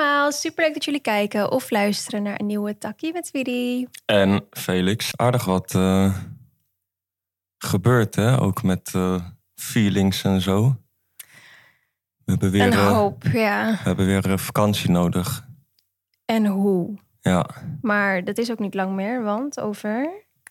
allemaal, superleuk dat jullie kijken of luisteren naar een nieuwe Takkie met Widi. En Felix, aardig wat uh, gebeurd, hè? Ook met uh, feelings en zo. We hebben weer, een uh, hoop, ja. we hebben weer vakantie nodig. En hoe? Ja, Maar dat is ook niet lang meer, want over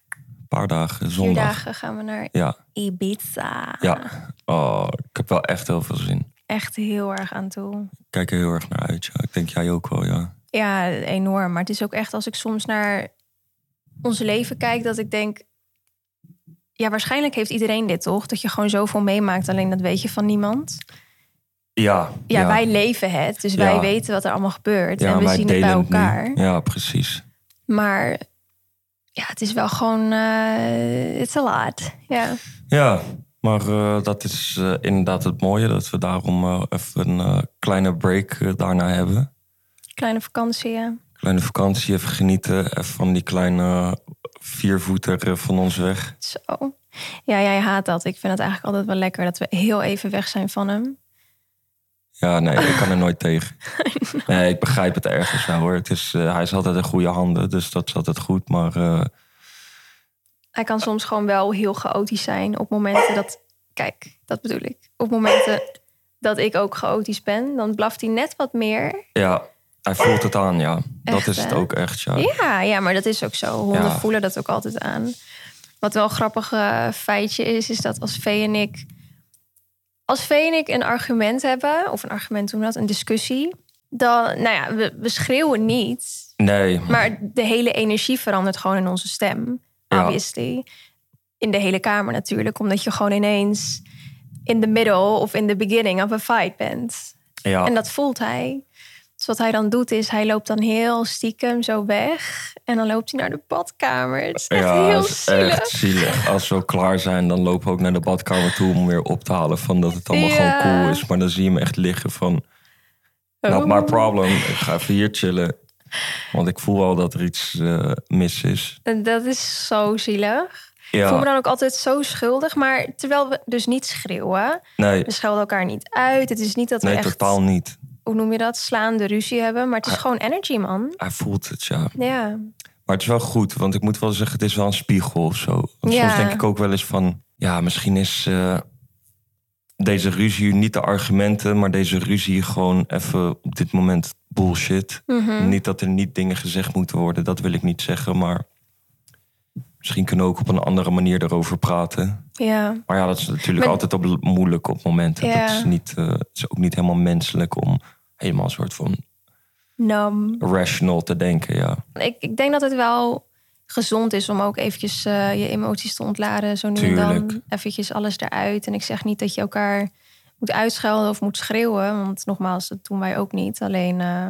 een paar dagen, vier zondag. dagen gaan we naar Ja, Ibiza. ja. Oh, ik heb wel echt heel veel zin. Echt heel erg aan toe. Ik kijk er heel erg naar uit. Ja. Ik denk jij ook wel, ja. Ja, enorm. Maar het is ook echt als ik soms naar ons leven kijk, dat ik denk. Ja, waarschijnlijk heeft iedereen dit toch? Dat je gewoon zoveel meemaakt, alleen dat weet je van niemand. Ja, Ja, wij leven het, dus Ja. wij weten wat er allemaal gebeurt. ja, en we wij zien het bij elkaar. Ja, precies. Maar ja, het is wel gewoon. eh it's a lot. Ja. Ja, maar eh, dat is eh, inderdaad het mooie. Dat we daarom eh, even een kleine break daarna hebben. Kleine vakantie, ja. Kleine vakantie, even genieten. Even van die kleine viervoeter van ons weg. Zo. Ja, jij haat dat. Ik vind het eigenlijk altijd wel lekker dat we heel even weg zijn van hem. Ja, nee, ik kan er nooit tegen. Nee, ik begrijp het ergens wel hoor. Het is, hij is altijd in goede handen, dus dat is altijd goed. Maar Hij kan soms gewoon wel heel chaotisch zijn op momenten dat. Kijk, dat bedoel ik. Op momenten dat ik ook chaotisch ben, dan blaft hij net wat meer. ja, hij voelt het aan, ja. dat is het hè? ook echt, ja. Ja, ja, maar dat is ook zo. Honden Ja. voelen dat ook altijd aan. Wat wel een grappig eh, feitje is, is dat als Vee en ik... Als Vee en ik een argument hebben, of een argument doen we dat, een discussie... dan, nou ja, we, we schreeuwen niet. Nee, Maar de hele energie verandert gewoon in onze stem. Obviously. In de hele kamer natuurlijk, omdat je gewoon ineens... in the middle of in the beginning of a fight bent. ja. En dat voelt hij. Dus wat hij dan doet is, hij loopt dan heel stiekem zo weg. En dan loopt hij naar de badkamer. Het is echt ja, heel is zielig. echt zielig. Als we klaar zijn, dan lopen we ook naar de badkamer toe om weer op te halen van dat het allemaal Ja. gewoon cool is. Maar dan zie je hem echt liggen van, not my Oh. problem. Ik ga even hier chillen. Want ik voel al dat er iets eh, mis is. En Dat is zo zielig. Ik voel me dan ook altijd zo schuldig. Maar terwijl we dus niet schreeuwen. nee, We schelden elkaar niet uit. Het is niet dat we nee, echt, totaal niet. hoe noem je dat, slaande ruzie hebben. Maar het is gewoon energy, man. Hij voelt het, ja. Ja. Maar het is wel goed, want ik moet wel zeggen, het is wel een spiegel of zo. Want Ja. Soms denk ik ook wel eens van, ja, misschien is eh, deze ruzie niet de argumenten, maar deze ruzie gewoon even op dit moment bullshit. Mhm. Niet dat er niet dingen gezegd moeten worden, dat wil ik niet zeggen, maar misschien kunnen we ook op een andere manier erover praten. Ja. Maar ja, dat is natuurlijk Maar- altijd op moeilijk op momenten. Ja. Dat is, niet, eh, het is ook niet helemaal menselijk om helemaal een soort van rational te denken, ja. Ik, ik denk dat het wel gezond is om ook eventjes eh, je emoties te ontladen. Zo nu en dan eventjes alles eruit. En ik zeg niet dat je elkaar moet uitschelden of moet schreeuwen. Want nogmaals, dat doen wij ook niet. Alleen, eh,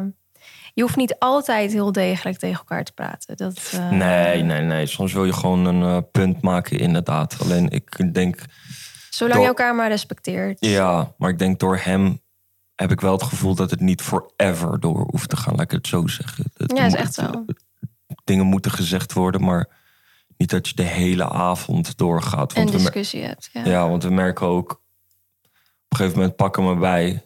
je hoeft niet altijd heel degelijk tegen elkaar te praten. Dat, eh, Nee, nee, nee. Soms wil je gewoon een eh, punt maken, inderdaad. Alleen ik denk, Zolang Door- je elkaar maar respecteert. ja, maar ik denk door hem heb ik wel het gevoel dat het niet forever door hoeft te gaan, laat ik het zo zeggen. Het Ja, is echt zo. Dingen moeten gezegd worden, maar niet dat je de hele avond doorgaat. Want mer- discussie hebt. Ja. ja, want we merken ook, een gegeven moment pakken we bij.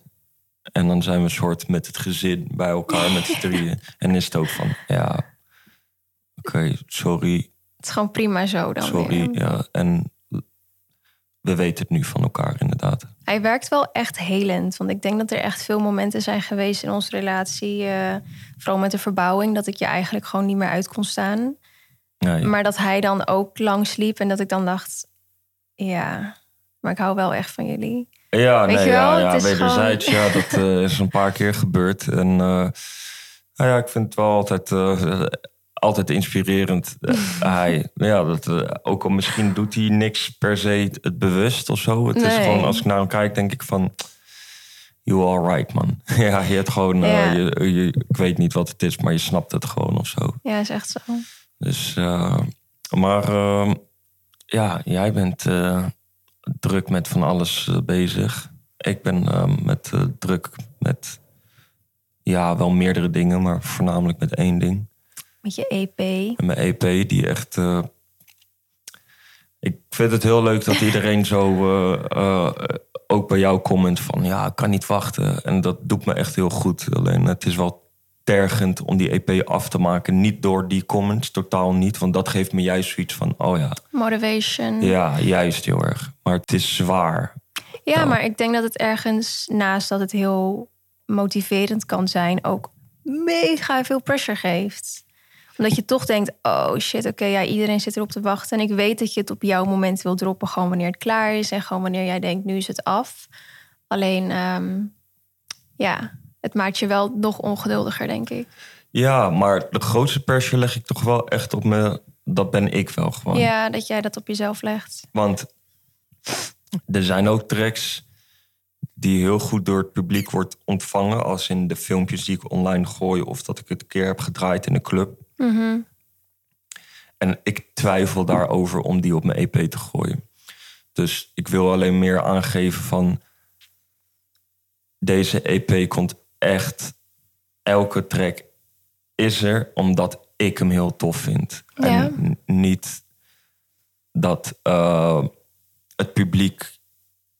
En dan zijn we een soort met het gezin bij elkaar met z'n drieën. En is het ook van, ja, oké, sorry, Het is gewoon prima zo dan Sorry, weer. ja. En we weten het nu van elkaar, inderdaad. Hij werkt wel echt helend. Want ik denk dat er echt veel momenten zijn geweest in onze relatie. eh, vooral met de verbouwing. Dat ik je eigenlijk gewoon niet meer uit kon staan. Nee. Maar dat hij dan ook lang liep. En dat ik dan dacht... Ja, maar ik hou wel echt van jullie. Ja, weet nee, je wel, ja, het wederzijds. Ja, dat eh, is een paar keer gebeurd. En eh, nou ja, ik vind het wel altijd, eh, altijd inspirerend. Hij, ja, dat, ook al misschien doet hij niks per se het bewust of zo. Het is gewoon, als ik naar hem kijk, denk ik van... You all right, man. ja, je hebt gewoon... Ja. je, je, ik weet niet wat het is, maar je snapt het gewoon of zo. Ja, is echt zo. Dus, maar eh, ja, jij bent druk met van alles eh, bezig. Ik ben eh, met eh, druk met, ja, wel meerdere dingen, maar voornamelijk met één ding. Met je EP. En mijn EP, die echt. eh, ik vind het heel leuk dat iedereen zo ook bij jou comment van ja, ik kan niet wachten. En dat doet me echt heel goed. Alleen het is wel tergend om die EP af te maken. Niet door die comments, totaal niet. Want dat geeft me juist zoiets van, oh ja, Motivation. ja, juist heel erg. Maar het is zwaar. Ja, Ja. maar ik denk dat het ergens naast dat het heel motiverend kan zijn, ook mega veel pressure geeft. Omdat je toch denkt, oh shit, oké, ja, iedereen zit erop te wachten. En ik weet dat je het op jouw moment wil droppen, gewoon wanneer het klaar is. En gewoon wanneer jij denkt, nu is het af. Alleen, ehm, ja, het maakt je wel nog ongeduldiger, denk ik. Ja, maar de grootste pressure leg ik toch wel echt op me. Dat ben ik wel gewoon. Ja, dat jij dat op jezelf legt. Want er zijn ook tracks die heel goed door het publiek wordt ontvangen. Als in de filmpjes die ik online gooi of dat ik het een keer heb gedraaid in een club. Mhm. En ik twijfel daarover om die op mijn EP te gooien. Dus ik wil alleen meer aangeven van... Deze EP komt echt... Elke track is er omdat ik hem heel tof vind. Ja. En niet dat eh, het publiek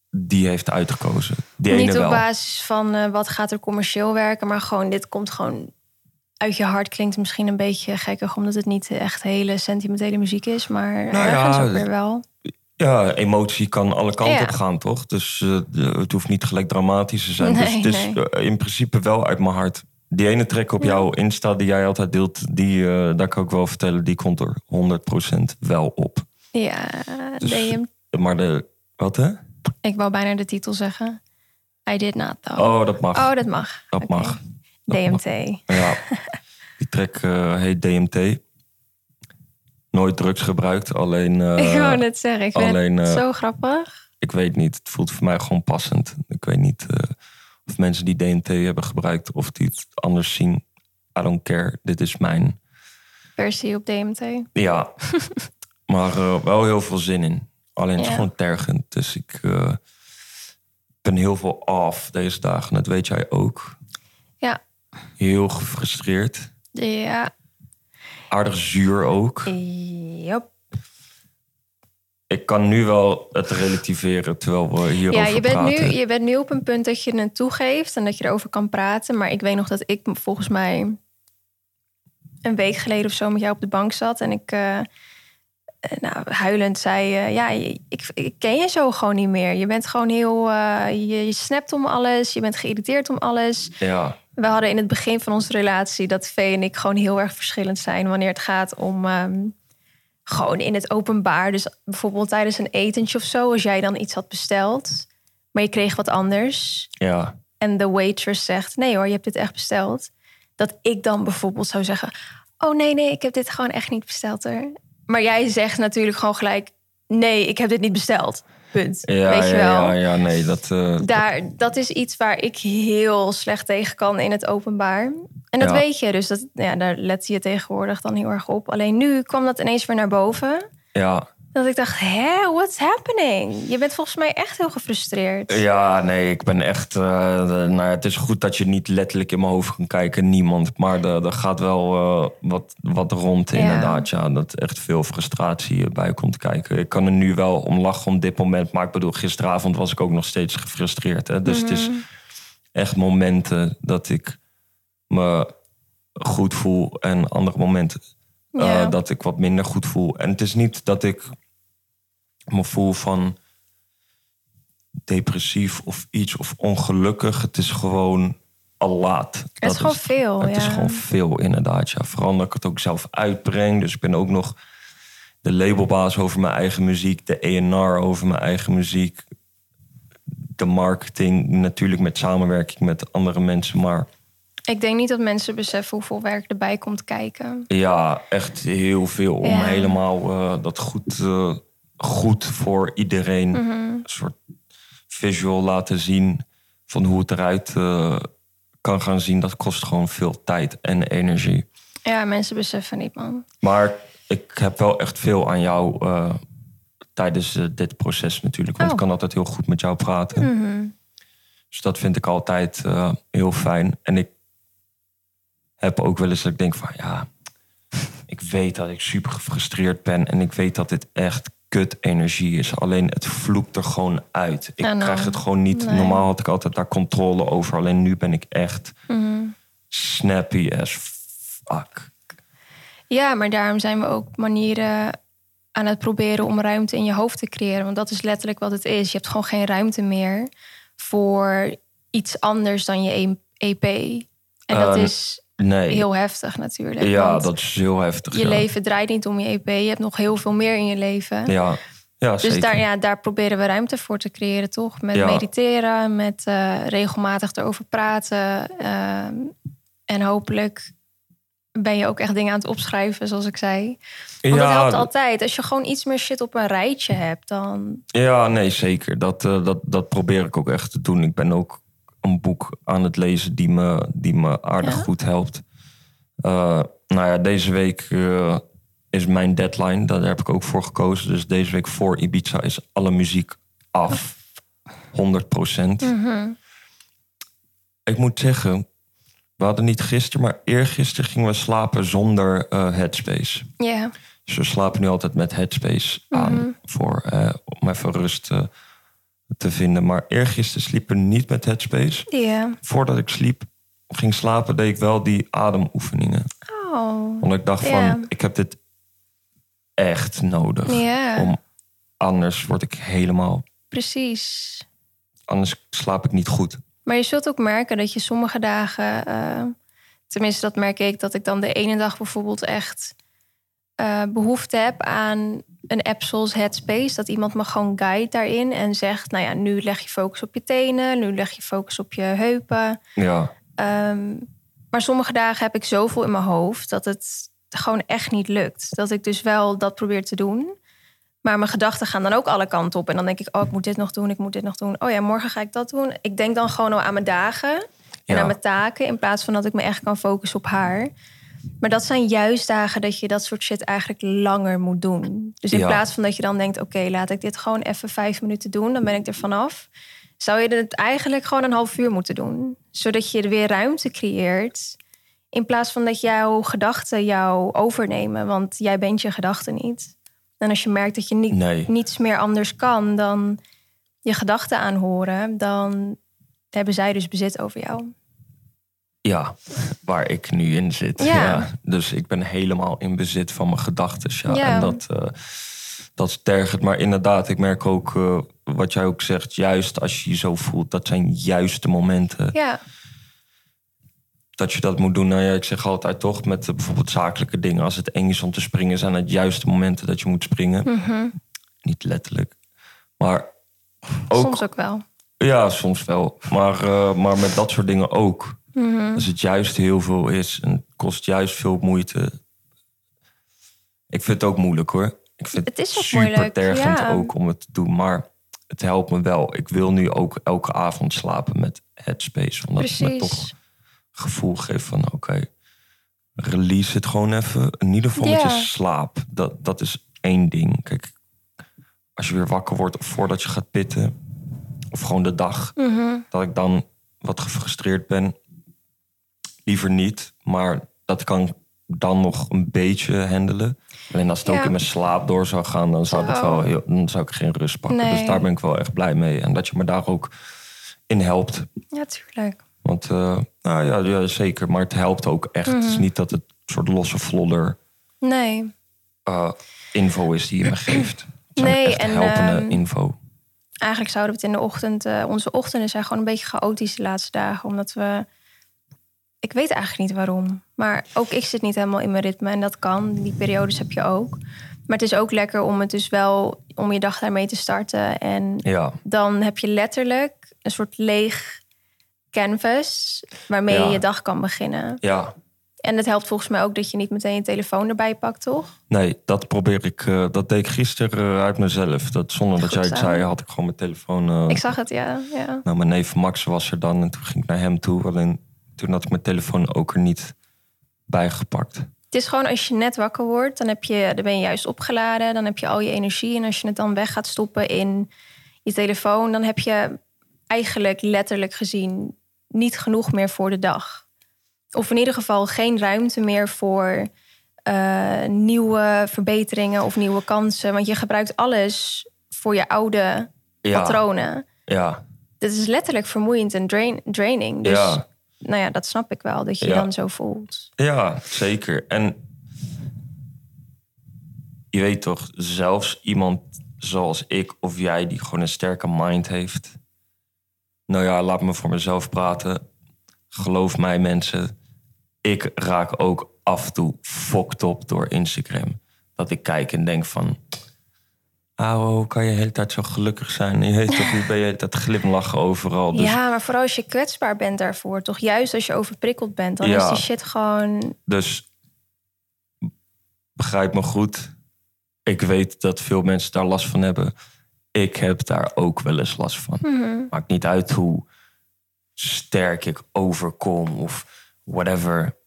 die heeft uitgekozen. Die Niet ene op basis van eh, wat gaat er commercieel werken, maar gewoon dit komt gewoon uit je hart. Klinkt misschien een beetje gekkig, omdat het niet echt hele sentimentele muziek is, maar Nou ja, ergens ook weer wel. Ja, emotie kan alle kanten Ja. op gaan, toch? Dus eh, het hoeft niet gelijk dramatisch te zijn. Nee, dus het is nee. eh, in principe wel uit mijn hart. Die ene track op Ja. jouw Insta die jij altijd deelt, die, eh, daar kan ik wel vertellen, die komt er 100% wel op. Ja, Dus- DM. Maar de, wat hè? Ik wou bijna de titel zeggen. I did not though. Oh, dat mag. Oh, dat mag. dat mag. dat DMT. Ja, die track heet DMT. Nooit drugs gebruikt, alleen... eh, ik wou net zeggen, ik vind alleen, het eh, zo grappig. ik weet niet. Het voelt voor mij gewoon passend. Ik weet niet eh, of mensen die DMT hebben gebruikt of die het anders zien. I don't care. Dit is mijn. Versie op DMT. Ja, maar eh, wel heel veel zin in. Alleen het is gewoon tergend. Dus ik eh, ben heel veel off deze dagen. Dat weet jij ook. Ja. Heel gefrustreerd. Ja. Aardig zuur ook. Yep. Ik kan nu wel het relativeren terwijl we hierover Ja, je bent, nu, praten. je bent nu op een punt dat je het toegeeft en dat je erover kan praten. Maar ik weet nog dat ik volgens mij een week geleden of zo met jou op de bank zat. En ik eh, eh, nou, huilend zei, eh, ja, ik, ik ken je zo gewoon niet meer. Je bent gewoon heel, eh, je, je snapt om alles, je bent geïrriteerd om alles. Ja, We hadden in het begin van onze relatie dat Vee en ik gewoon heel erg verschillend zijn wanneer het gaat om ehm, gewoon in het openbaar. Dus bijvoorbeeld tijdens een etentje of zo, als jij dan iets had besteld, maar je kreeg wat anders ja. en de waitress zegt: nee hoor, je hebt dit echt besteld. Dat ik dan bijvoorbeeld zou zeggen: oh nee, nee, ik heb dit gewoon echt niet besteld er. Maar jij zegt natuurlijk gewoon gelijk: nee, ik heb dit niet besteld. Punt. Ja, Weet je wel? ja, ja, nee, dat... eh, daar, dat is iets waar ik heel slecht tegen kan in het openbaar. En dat Ja. weet je, dus dat, ja, daar let je tegenwoordig dan heel erg op. Alleen nu kwam dat ineens weer naar boven. ja, Dat ik dacht, hè, what's happening? Je bent volgens mij echt heel gefrustreerd. Ja, nee, ik ben echt. eh, nou, het is goed dat je niet letterlijk in mijn hoofd kan kijken, niemand. Maar er er gaat wel eh, wat, wat rond, Ja. inderdaad. Ja, dat echt veel frustratie bij komt kijken. Ik kan er nu wel om lachen op dit moment. Maar ik bedoel, gisteravond was ik ook nog steeds gefrustreerd. Hè? Dus het is Mhm. echt momenten dat ik me goed voel en andere momenten eh, dat ik wat minder goed voel. En het is niet dat ik me voel van depressief of iets of ongelukkig. Het is gewoon al laat. Het Dat is gewoon veel, Het is gewoon veel, inderdaad. Ja. Vooral ik het ook zelf uitbreng. Dus ik ben ook nog de labelbaas over mijn eigen muziek. De A&R over mijn eigen muziek. De marketing natuurlijk met samenwerking met andere mensen. Maar Ik denk niet dat mensen beseffen hoeveel werk erbij komt kijken. Ja, echt heel veel. Om Ja. helemaal eh, dat goed, eh, goed voor iedereen Mhm. een soort visual laten zien van hoe het eruit eh, kan gaan zien. Dat kost gewoon veel tijd en energie. Ja, mensen beseffen niet, man. Maar ik heb wel echt veel aan jou eh, tijdens eh, dit proces natuurlijk. Want Oh. ik kan altijd heel goed met jou praten. Mhm. Dus dat vind ik altijd heel fijn. En ik heb ook wel eens dat ik denk van ja, ik weet dat ik super gefrustreerd ben en ik weet dat dit echt kut energie is. Alleen het vloekt er gewoon uit. Ik Ja, nou, krijg het gewoon niet. nee. Normaal had ik altijd daar controle over. Alleen nu ben ik echt Mhm. snappy as fuck. Ja, maar daarom zijn we ook manieren aan het proberen om ruimte in je hoofd te creëren. Want dat is letterlijk wat het is. Je hebt gewoon geen ruimte meer voor iets anders dan je EP. En dat Eh, is Nee. heel heftig natuurlijk. ja, dat is heel heftig. je ja. leven draait niet om je EP. Je hebt nog heel veel meer in je leven. Ja, ja Dus zeker. daar, ja, daar proberen we ruimte voor te creëren, toch? Met Ja. mediteren, met eh, regelmatig erover praten. ehm, en hopelijk ben je ook echt dingen aan het opschrijven, zoals ik zei. Want dat helpt ja, altijd. Als je gewoon iets meer shit op een rijtje hebt, dan... ja, nee, zeker. Dat, eh, dat, dat probeer ik ook echt te doen. Ik ben ook een boek aan het lezen die me, die me aardig Ja? goed helpt. Eh, nou ja, deze week eh, is mijn deadline. Daar heb ik ook voor gekozen. Dus deze week voor Ibiza is alle muziek af. 100 procent. Mhm. Ik moet zeggen, we hadden niet gisteren, maar eergisteren gingen we slapen zonder eh, headspace. Ja, Dus we slapen nu altijd met headspace aan voor, eh, om even rust te vinden. Maar eergisteren sliepen we niet met headspace. ja. Voordat ik sliep, ging slapen, deed ik wel die ademoefeningen. Oh, Want ik dacht van, ik heb dit echt nodig. Om, anders word ik helemaal, precies. anders slaap ik niet goed. Maar je zult ook merken dat je sommige dagen, eh, tenminste dat merk ik, dat ik dan de ene dag bijvoorbeeld echt eh, behoefte heb aan een app zoals Headspace. Dat iemand me gewoon guide daarin en zegt, nou ja, nu leg je focus op je tenen, nu leg je focus op je heupen. Ja, Ehm, maar sommige dagen heb ik zoveel in mijn hoofd dat het gewoon echt niet lukt. Dat ik dus wel dat probeer te doen. Maar mijn gedachten gaan dan ook alle kanten op. En dan denk ik, oh, ik moet dit nog doen, ik moet dit nog doen. Oh ja, morgen ga ik dat doen. Ik denk dan gewoon al aan mijn dagen en Ja. aan mijn taken... in plaats van dat ik me echt kan focussen op haar. Maar dat zijn juist dagen dat je dat soort shit eigenlijk langer moet doen. Dus in Ja. plaats van dat je dan denkt... oké, laat ik dit gewoon even vijf minuten doen, dan ben ik er vanaf... zou je het eigenlijk gewoon een half uur moeten doen. Zodat je er weer ruimte creëert... in plaats van dat jouw gedachten jou overnemen. Want jij bent je gedachten niet. En als je merkt dat je niet, nee. niets meer anders kan dan je gedachten aanhoren, dan hebben zij dus bezit over jou. Ja, waar ik nu in zit. Ja. Ja. Dus ik ben helemaal in bezit van mijn gedachten. Ja. Ja. En dat, eh dat is tergend. Maar inderdaad, ik merk ook eh, wat jij ook zegt. Juist als je je zo voelt, dat zijn juist de momenten Ja, dat je dat moet doen. Nou ja, ik zeg altijd toch met eh, bijvoorbeeld zakelijke dingen. Als het eng is om te springen, zijn het juist de momenten dat je moet springen. mhm. Niet letterlijk. Maar ook, soms ook wel. ja, soms wel. Maar, maar met dat soort dingen ook. Mhm. Als het juist heel veel is en het kost juist veel moeite. Ik vind het ook moeilijk hoor. Ik vind Het is ook super moeilijk, tergend ja. ook om het te doen. Maar het helpt me wel. Ik wil nu ook elke avond slapen met Headspace. Omdat het me toch Precies. gevoel geeft van oké, release het gewoon even. In ieder geval met je slaap. Dat, dat is één ding. Kijk, als je weer wakker wordt of voordat je gaat pitten. Of gewoon de dag. Mhm. Dat ik dan wat gefrustreerd ben. Liever niet. Maar dat kan ik dan nog een beetje handelen. Alleen als het ook in mijn slaap door zou gaan, dan zou, het Zo. wel heel, dan zou ik geen rust pakken. Nee. Dus daar ben ik wel echt blij mee. En dat je me daar ook in helpt. Ja, tuurlijk. Want uh, nou ja, ja, zeker. Maar het helpt ook echt. Het Mhm. is niet dat het een soort losse vlodder Nee. uh, info is die je me geeft. Het Nee, echt en, helpende ehm, info. Eigenlijk zouden we het in de ochtend... eh, onze ochtenden zijn gewoon een beetje chaotisch de laatste dagen. Omdat we... Ik weet eigenlijk niet waarom. Maar ook ik zit niet helemaal in mijn ritme. En dat kan. Die periodes heb je ook. Maar het is ook lekker om het dus wel... om je dag daarmee te starten. En Ja, dan heb je letterlijk een soort leeg canvas... waarmee Ja. je je dag kan beginnen. ja. En het helpt volgens mij ook dat je niet meteen je telefoon erbij pakt, toch? Nee, dat probeer ik. eh, dat deed ik gisteren eh, uit mezelf. Dat, zonder dat jij het zei, had ik gewoon mijn telefoon. eh, Ik zag het, ja. ja. Nou, mijn neef Max was er dan en toen ging ik naar hem toe. Alleen toen had ik mijn telefoon ook er niet bij gepakt. Het is gewoon als je net wakker wordt, dan, heb je, dan ben je juist opgeladen. Dan heb je al je energie. En als je het dan weg gaat stoppen in je telefoon, dan heb je eigenlijk letterlijk gezien niet genoeg meer voor de dag. Of in ieder geval geen ruimte meer voor eh, nieuwe verbeteringen of nieuwe kansen. Want je gebruikt alles voor je oude Ja, patronen. ja, Dit is letterlijk vermoeiend en drain, draining. Dus ja. Nou ja, dat snap ik wel, dat je Ja. dan zo voelt. Ja, zeker. En je weet toch, zelfs iemand zoals ik of jij, die gewoon een sterke mind heeft. Nou ja, laat me voor mezelf praten. Geloof mij, mensen. Ik raak ook af en toe fokt op door Instagram. Dat ik kijk en denk van... Auw, hoe kan je de hele tijd zo gelukkig zijn? Je weet toch, hoe ben je de hele tijd glimlachen overal? Dus Ja, maar vooral als je kwetsbaar bent daarvoor, toch? Juist als je overprikkeld bent, dan Ja. is die shit gewoon... Dus begrijp me goed. Ik weet dat veel mensen daar last van hebben. Ik heb daar ook wel eens last van. Mhm. Maakt niet uit hoe sterk ik overkom of whatever.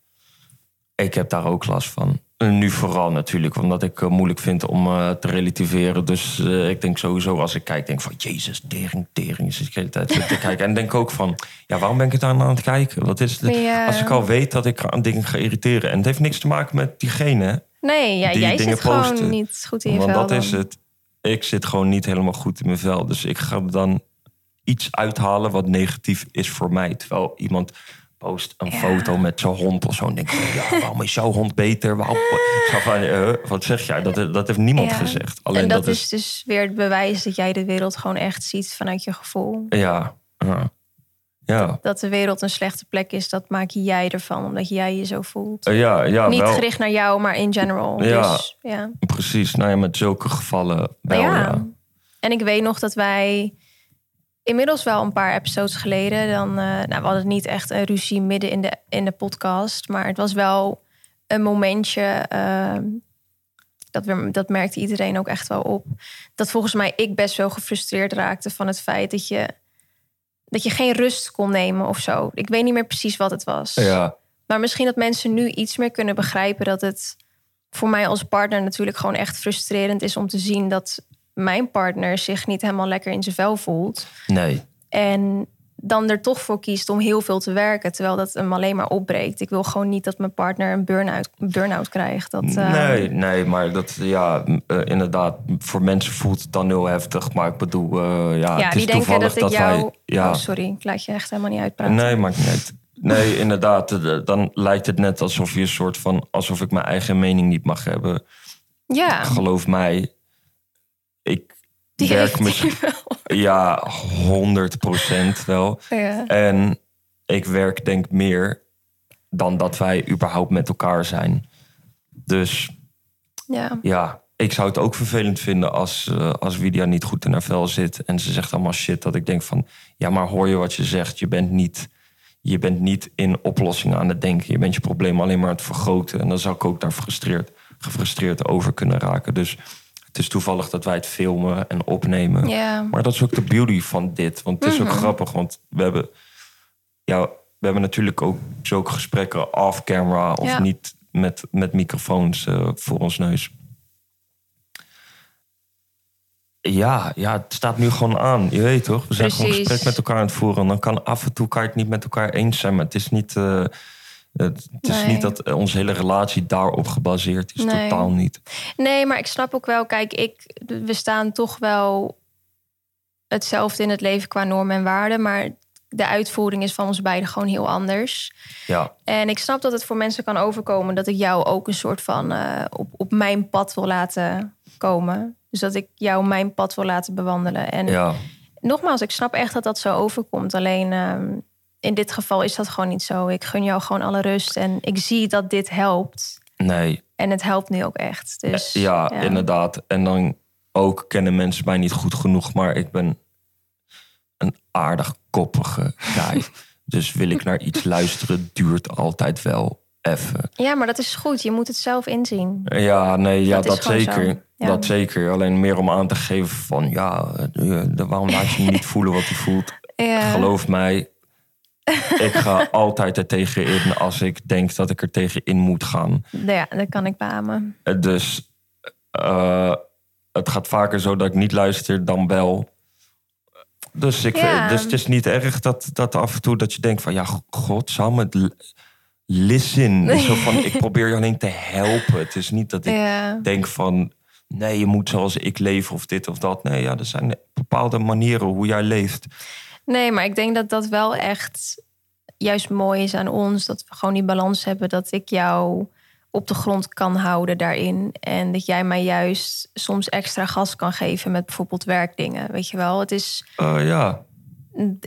Ik heb daar ook last van. En nu vooral natuurlijk, omdat ik het moeilijk vind om eh, te relativeren. Dus eh, ik denk sowieso als ik kijk, denk van... Jezus, tering, tering. Zit ik de hele tijd te kijken. En denk ook van, ja, waarom ben ik het aan aan het kijken? Wat is het? Ja. Als ik al weet dat ik aan dingen ga irriteren. En het heeft niks te maken met diegene. Nee, ja, Die jij dingen zit gewoon niet goed in je Want vel dat is het. Ik zit gewoon niet helemaal goed in mijn vel. Dus ik ga dan iets uithalen wat negatief is voor mij. Terwijl iemand post een Ja. foto met zijn hond of zo. En denk ik, ja, waarom is jouw hond beter? Waarom... Van, eh, wat zeg jij? Dat, dat heeft niemand Ja. gezegd. Alleen en dat, dat, is dus weer het bewijs dat jij de wereld gewoon echt ziet vanuit je gevoel. Ja, ja. ja. Dat de wereld een slechte plek is, dat maak jij ervan, omdat jij je zo voelt. Eh, ja, ja Niet wel, gericht naar jou, maar in general. Ja. Dus, ja. precies. Nou ja, met zulke gevallen wel, ja. En ik weet nog dat wij inmiddels wel een paar episodes geleden, dan, eh, nou, we hadden niet echt een ruzie midden in de, in de podcast, maar het was wel een momentje. eh, dat, we, dat merkte iedereen ook echt wel op. Dat volgens mij ik best wel gefrustreerd raakte van het feit dat je, dat je geen rust kon nemen of zo. Ik weet niet meer precies wat het was. Ja, Maar misschien dat mensen nu iets meer kunnen begrijpen dat het voor mij als partner natuurlijk gewoon echt frustrerend is om te zien dat mijn partner zich niet helemaal lekker in zijn vel voelt. nee. En dan er toch voor kiest om heel veel te werken, terwijl dat hem alleen maar opbreekt. Ik wil gewoon niet dat mijn partner een burn-out, burn-out krijgt. Dat, eh, Nee, nee, maar dat, ja, eh, inderdaad, voor mensen voelt het dan heel heftig. Maar ik bedoel, eh, ja, ja, het die is denken toevallig dat ik jou... wij... Ja, Oh, sorry, ik laat je echt helemaal niet uitpraten. nee, maakt niet. Nee, inderdaad, dan lijkt het net alsof je een soort van... alsof ik mijn eigen mening niet mag hebben. Ja, Geloof mij, ik die werk hij wel. Ja, 100 procent wel. Ja. En ik werk denk meer dan dat wij überhaupt met elkaar zijn. Dus ja. ja, ik zou het ook vervelend vinden als, eh, als Widia niet goed in haar vel zit. En ze zegt allemaal shit. Dat ik denk van, ja, maar hoor je wat je zegt? Je bent niet, je bent niet in oplossingen aan het denken. Je bent je probleem alleen maar aan het vergroten. En dan zou ik ook daar gefrustreerd, gefrustreerd over kunnen raken. Dus het is toevallig dat wij het filmen en opnemen. ja. Maar dat is ook de beauty van dit. Want het is ook Mhm. grappig, want we hebben, ja, we hebben natuurlijk ook zulke gesprekken off-camera of Ja. niet met, met microfoons eh, voor ons neus. Ja, ja, het staat nu gewoon aan. Je weet toch? We zijn gewoon gesprek met elkaar aan het voeren. En dan kan af en toe kan je het niet met elkaar eens zijn. Maar het is niet, eh, het, het is Nee. niet dat onze hele relatie daarop gebaseerd is. Nee. Totaal niet. Nee, maar ik snap ook wel, kijk, ik, we staan toch wel hetzelfde in het leven qua normen en waarden, maar de uitvoering is van ons beiden gewoon heel anders. Ja, En ik snap dat het voor mensen kan overkomen dat ik jou ook een soort van eh, op, op mijn pad wil laten komen. Dus dat ik jou mijn pad wil laten bewandelen. En ja. nogmaals, ik snap echt dat dat zo overkomt. Alleen ehm, in dit geval is dat gewoon niet zo. Ik gun jou gewoon alle rust en ik zie dat dit helpt. Nee, En het helpt nu ook echt. Dus, ja, inderdaad. En dan ook kennen mensen mij niet goed genoeg, maar ik ben een aardig koppige guy. dus wil ik naar iets luisteren, duurt altijd wel even. Ja, maar dat is goed. Je moet het zelf inzien. Ja, nee, ja, Dat zeker. Ja. Dat zeker. Alleen meer om aan te geven van, ja, eh, eh, waarom laat je niet voelen wat hij voelt? Ja. Geloof mij, ik ga altijd er tegen in als ik denk dat ik er tegen in moet gaan. Ja, dat kan ik beamen. Dus eh, het gaat vaker zo dat ik niet luister dan wel. Dus, ik, Ja. dus het is niet erg dat, dat af en toe dat je denkt van... ja, godsamme, het listen. Zo van, ik probeer je alleen te helpen. Het is niet dat ik Ja. denk van... nee, je moet zoals ik leven of dit of dat. Nee, ja, er zijn bepaalde manieren hoe jij leeft. Nee, maar ik denk dat dat wel echt juist mooi is aan ons. Dat we gewoon die balans hebben. Dat ik jou op de grond kan houden daarin. En dat jij mij juist soms extra gas kan geven met bijvoorbeeld werkdingen. Weet je wel, het is. Eh, ja,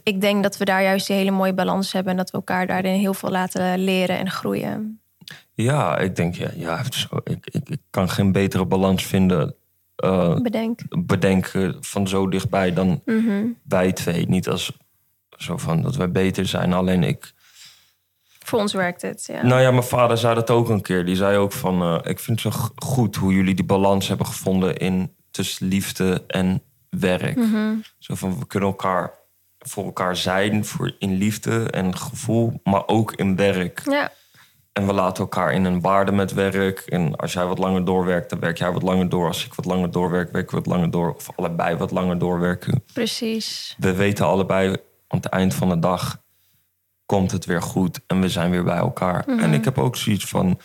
Ik denk dat we daar juist die hele mooie balans hebben. En dat we elkaar daarin heel veel laten leren en groeien. ja, ik denk, ja, ja ik, ik, ik kan geen betere balans vinden. Eh, Bedenk. bedenken van zo dichtbij dan Mhm. wij twee. Niet als zo van dat wij beter zijn. Alleen ik. Voor ons werkt het. Ja. Nou ja, mijn vader zei dat ook een keer. Die zei ook van, eh, ik vind het zo goed hoe jullie die balans hebben gevonden in tussen liefde en werk. Mhm. Zo van, we kunnen elkaar voor elkaar zijn, voor in liefde en gevoel, maar ook in werk. ja. En we laten elkaar in een waarde met werk. En als jij wat langer doorwerkt, dan werk jij wat langer door. Als ik wat langer doorwerk, werk ik wat langer door. Of allebei wat langer doorwerken. precies. We weten allebei, aan het eind van de dag komt het weer goed. En we zijn weer bij elkaar. En ik heb ook zoiets van,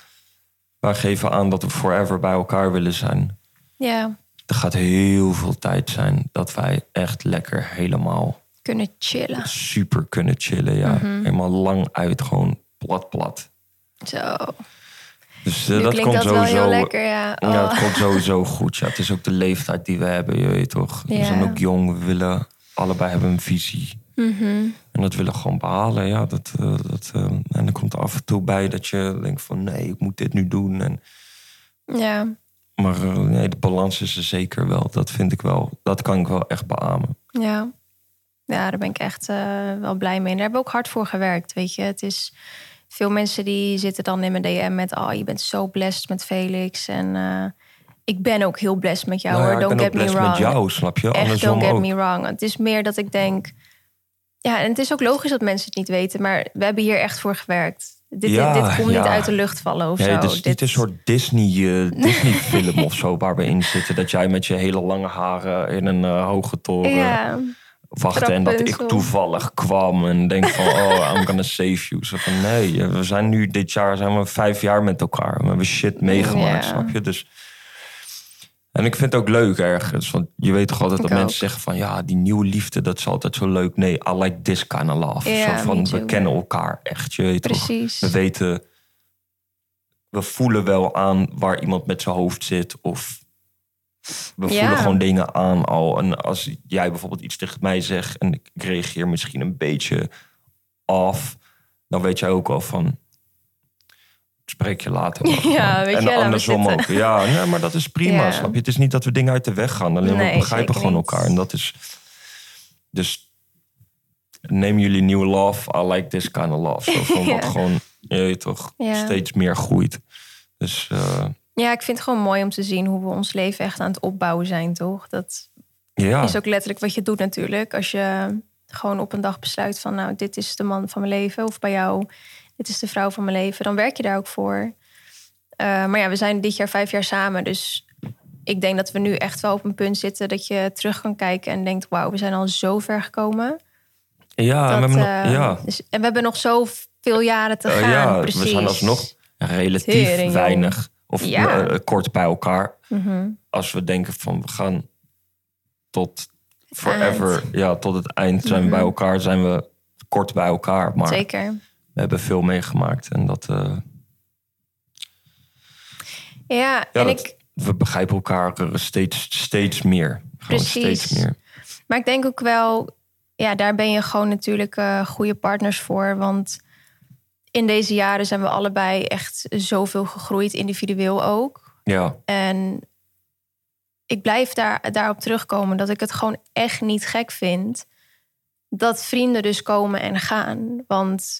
wij geven aan dat we forever bij elkaar willen zijn. Ja, Er gaat heel veel tijd zijn dat wij echt lekker helemaal kunnen chillen. super kunnen chillen. Ja. Helemaal lang uit, gewoon plat plat. Zo. Dus eh, dat komt dat wel sowieso. heel lekker, ja. Ja, Oh. het komt sowieso goed. Ja, het is ook de leeftijd die we hebben, je weet toch. We zijn ook jong, we willen allebei hebben een visie. Mhm. En dat willen we gewoon behalen. Ja, dat, eh, dat, eh, en dan komt er af en toe bij dat je denkt van nee, ik moet dit nu doen. En, Ja, maar nee, de balans is er zeker wel. Dat vind ik wel. Dat kan ik wel echt beamen. ja. Ja, daar ben ik echt wel blij mee. En daar hebben we ook hard voor gewerkt, weet je. Het is... Veel mensen die zitten dan in mijn DM met... oh, je bent zo blessed met Felix. En eh, ik ben ook heel blessed met jou, Nou ja, hoor. ik Don't get me blessed wrong. met jou, snap je? Echt, Andersom don't get ook. me wrong. Het is meer dat ik denk... Ja, en het is ook logisch dat mensen het niet weten... maar we hebben hier echt voor gewerkt. Dit, Ja, dit, dit komt ja. niet uit de lucht vallen of Nee, zo. is Dit- niet een soort Disney, eh, Disney-film of zo waar we in zitten. Dat jij met je hele lange haren in een eh, hoge toren Ja, wachtte. En dat ik toevallig kwam en denk van, oh, I'm gonna save you. Zo van, nee, we zijn nu dit jaar zijn we vijf jaar met elkaar. We hebben shit meegemaakt, snap je? Dus... En ik vind het ook leuk ergens. Want je weet toch altijd Ik dat ook. mensen zeggen van... ja, die nieuwe liefde, dat is altijd zo leuk. Nee, I like this kind of love. Ja, zo van, we kennen elkaar echt, je weet toch? We weten, we voelen wel aan waar iemand met zijn hoofd zit. Of we Ja. voelen gewoon dingen aan al. En als jij bijvoorbeeld iets tegen mij zegt en ik reageer misschien een beetje af, dan weet jij ook al van. Spreek je later. wel. Ja, weet en je, andersom ook. Ja, nee, maar dat is prima. Ja. Snap je? Het is niet dat we dingen uit de weg gaan. Alleen Nee, we begrijpen gewoon niet. elkaar. En dat is. Dus neem jullie nieuwe love. I like this kind of love. Zo van wat gewoon, je toch, steeds meer groeit. Dus eh, Ja, ik vind het gewoon mooi om te zien hoe we ons leven echt aan het opbouwen zijn, toch? Dat ja, is ook letterlijk wat je doet natuurlijk. Als je gewoon op een dag besluit van... nou, dit is de man van mijn leven. Of bij jou, dit is de vrouw van mijn leven. Dan werk je daar ook voor. Eh, maar ja, we zijn dit jaar vijf jaar samen. Dus ik denk dat we nu echt wel op een punt zitten... dat je terug kan kijken en denkt... wauw, we zijn al zo ver gekomen. ja, Dat, we hebben nog- eh, ja. dus, en we hebben nog zoveel jaren te Eh, gaan. ja, precies. we zijn alsnog relatief Tering, weinig. Of Ja. eh, kort bij elkaar. Mhm. Als we denken van we gaan tot forever, ja, tot het eind zijn we bij Mhm. elkaar, zijn we kort bij elkaar. Maar Zeker. we hebben veel meegemaakt en dat. eh, Ja, Ja, en dat- ik, we begrijpen elkaar steeds, steeds meer. Gewoon Precies. steeds meer. maar ik denk ook wel, ja, daar ben je gewoon natuurlijk eh, goede partners voor. Want in deze jaren zijn we allebei echt zoveel gegroeid, individueel ook. Ja, En ik blijf daar, daarop terugkomen dat ik het gewoon echt niet gek vind dat vrienden dus komen en gaan. Want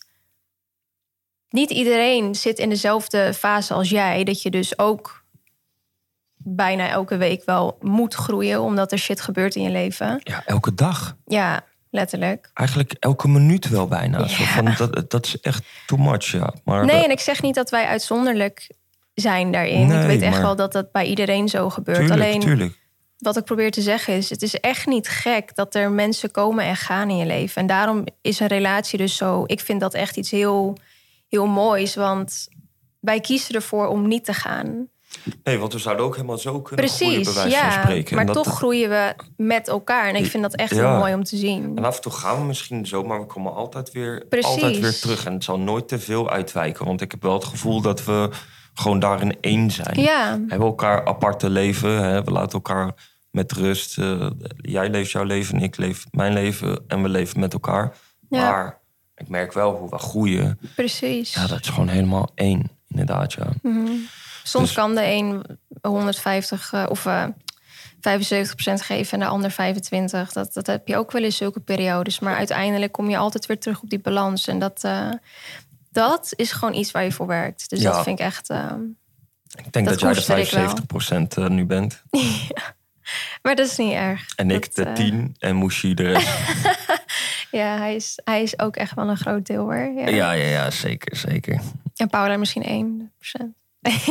niet iedereen zit in dezelfde fase als jij, dat je dus ook bijna elke week wel moet groeien omdat er shit gebeurt in je leven. ja, elke dag. Ja, letterlijk. Eigenlijk elke minuut wel bijna. Zo van, dat, dat is echt too much, ja. Maar Nee, en ik zeg niet dat wij uitzonderlijk zijn daarin. Nee, ik weet echt maar- wel dat dat bij iedereen zo gebeurt. tuurlijk, Alleen tuurlijk. wat ik probeer te zeggen is: het is echt niet gek dat er mensen komen en gaan in je leven. En daarom is een relatie dus zo. Ik vind dat echt iets heel, heel moois. Want wij kiezen ervoor om niet te gaan. Nee, want we zouden ook helemaal zo kunnen groeien, Precies, bij wijze van ja. spreken. Maar dat- toch groeien we met elkaar. En ik vind dat echt Ja. heel mooi om te zien. En af en toe gaan we misschien zo, maar we komen altijd weer, Precies. altijd weer terug. En het zal nooit te veel uitwijken. Want ik heb wel het gevoel dat we gewoon daarin één zijn. Ja, We hebben elkaar aparte leven. Hè? We laten elkaar met rust. Eh, jij leeft jouw leven en ik leef mijn leven. En we leven met elkaar. Ja. Maar ik merk wel hoe we groeien. precies. Ja, dat is gewoon helemaal één. Inderdaad, ja. Soms dus- kan de een 150 eh, of eh 75% geven en de ander 25. Dat, dat heb je ook wel in zulke periodes. Maar uiteindelijk kom je altijd weer terug op die balans. En dat, eh, dat is gewoon iets waar je voor werkt. Dus Ja. dat vind ik echt... Ik denk Dat dat, jij de koester ik wel. 75% eh, nu bent. maar dat is niet erg. En ik de eh, 10 en Moeshi de rest. Ja, hij is, hij is ook echt wel een groot deel hoor. Ja. ja, ja, ja, zeker, zeker. En Paula misschien 1%.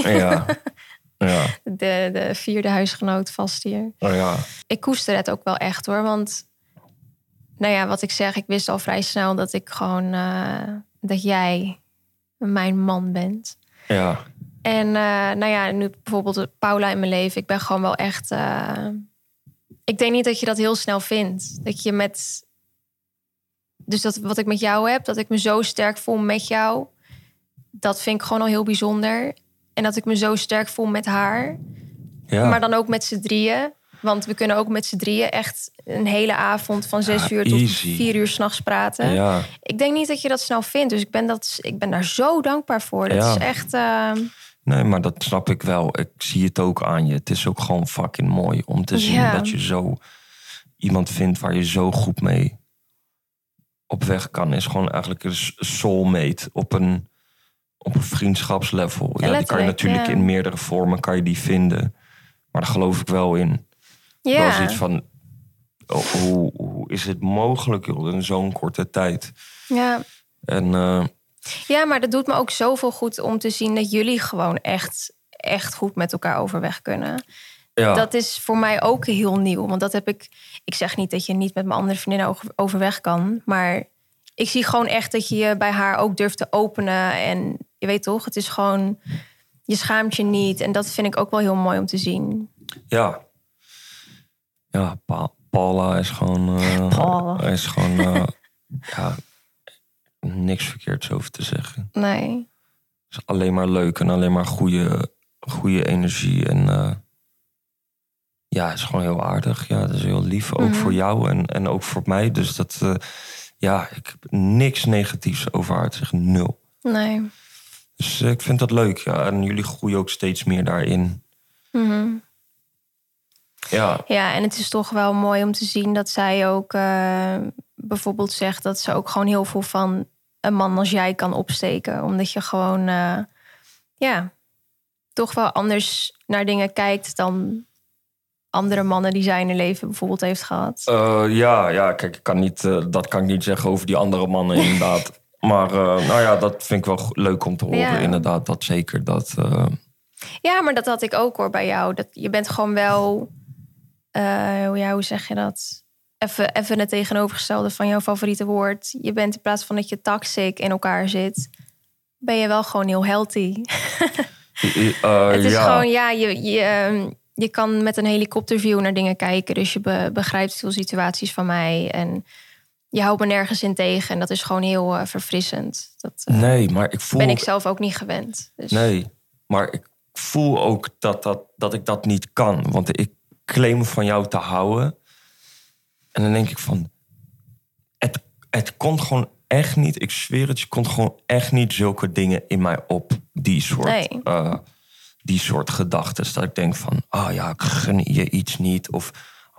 Ja, ja, De, de vierde huisgenoot vast hier. oh, ja. ik koester het ook wel echt hoor. Want nou ja, wat ik zeg, ik wist al vrij snel dat ik gewoon eh, dat jij mijn man bent. ja. En eh, nou ja, nu bijvoorbeeld Paula in mijn leven, ik ben gewoon wel echt. eh, ik denk niet dat je dat heel snel vindt. Dat je met. Dus dat wat ik met jou heb, dat ik me zo sterk voel met jou, dat vind ik gewoon al heel bijzonder. En dat ik me zo sterk voel met haar. ja. Maar dan ook met z'n drieën. Want we kunnen ook met z'n drieën echt een hele avond van zes Ja, uur tot easy. vier uur s'nachts praten. ja. Ik denk niet dat je dat snel vindt. Dus ik ben, dat, ik ben daar zo dankbaar voor. Dat is echt. eh, Nee, maar dat snap ik wel. Ik zie het ook aan je. Het is ook gewoon fucking mooi om te zien dat je zo iemand vindt waar je zo goed mee op weg kan. Is gewoon eigenlijk een soulmate op een, op een vriendschapslevel. Ja, die kan je natuurlijk ja. in meerdere vormen kan je die vinden. Maar daar geloof ik wel in. Wel ja. zoiets van, oh, hoe, hoe is het mogelijk joh, in zo'n korte tijd? ja. En eh, ja, maar dat doet me ook zoveel goed om te zien dat jullie gewoon echt, echt goed met elkaar overweg kunnen. ja, Dat is voor mij ook heel nieuw. Want dat heb ik. Ik zeg niet dat je niet met mijn andere vriendinnen over- overweg kan. Maar ik zie gewoon echt dat je je bij haar ook durft te openen. En je weet toch, het is gewoon. Je schaamt je niet. En dat vind ik ook wel heel mooi om te zien. Ja. Ja, Pa- Paula is gewoon... eh, Paula. Is gewoon... eh, ja, niks verkeerds over te zeggen. Nee. Het is alleen maar leuk en alleen maar goede, goede energie. En eh, ja, het is gewoon heel aardig. Ja, het is heel lief. Ook Mhm. voor jou en, en ook voor mij. Dus dat... ja, ik heb niks negatiefs over haar te zeggen. Nul. Nee. Dus eh, ik vind dat leuk. Ja. En jullie groeien ook steeds meer daarin. Mhm. Ja, Ja, en het is toch wel mooi om te zien dat zij ook eh, bijvoorbeeld zegt dat ze ook gewoon heel veel van een man als jij kan opsteken. Omdat je gewoon, eh, ja, toch wel anders naar dingen kijkt dan andere mannen die zij in haar leven bijvoorbeeld heeft gehad. Eh, ja, ja, kijk, ik kan niet, dat kan ik niet zeggen over die andere mannen, inderdaad. Maar eh, nou ja, dat vind ik wel leuk om te horen, Ja. inderdaad. Dat zeker. Dat, eh, Ja, maar dat had ik ook hoor bij jou. Dat, je bent gewoon wel, hoe- ja, hoe zeg je dat? Even, even het tegenovergestelde van jouw favoriete woord. Je bent in plaats van dat je toxic in elkaar zit, ben je wel gewoon heel healthy. het is ja. gewoon, ja, je, je, ehm, je kan met een helikopterview naar dingen kijken. Dus je be- begrijpt veel situaties van mij. En je houdt me nergens in tegen. En dat is gewoon heel eh, verfrissend. Dat eh, Nee, maar ik voel... ben ik zelf ook niet gewend. Dus, Nee, maar ik voel ook dat, dat, dat ik dat niet kan. Want ik claim van jou te houden. En dan denk ik van... Het, het komt gewoon echt niet... Ik zweer het, je komt gewoon echt niet zulke dingen in mij op. Die soort... Nee. eh, die soort gedachten. Dat ik denk van... Ah ja, ik gun je iets niet. Of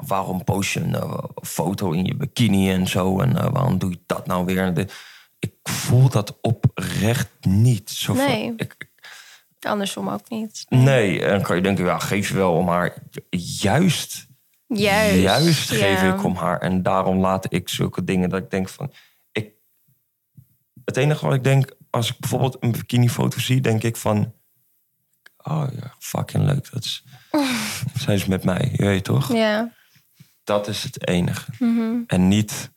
waarom post je een eh, foto in je bikini en zo? En eh, waarom doe je dat nou weer? De- ik voel dat oprecht niet. Zo van, Nee. ik, Andersom ook niet. Nee, en dan kan je denken, ja, geef je wel om haar. Juist, Juist. juist geef ja. ik om haar. En daarom laat ik zulke dingen dat ik denk van... Ik, het enige wat ik denk, als ik bijvoorbeeld een bikinifoto zie, denk ik van... Oh ja, fucking leuk. Dat is, zij is met mij, je weet toch? Ja. Dat is het enige. Mhm. En niet,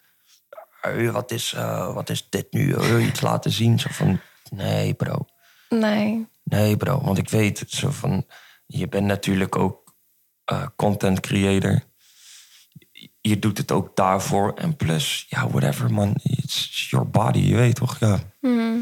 "Hey, wat, is, eh, wat is dit nu? Je iets laten zien? Zo van, nee bro. Nee. Nee, bro, want ik weet zo van. je bent natuurlijk ook eh, content creator. Je doet het ook daarvoor. En plus, ja, whatever man. It's your body, je weet toch? Ja. Mhm.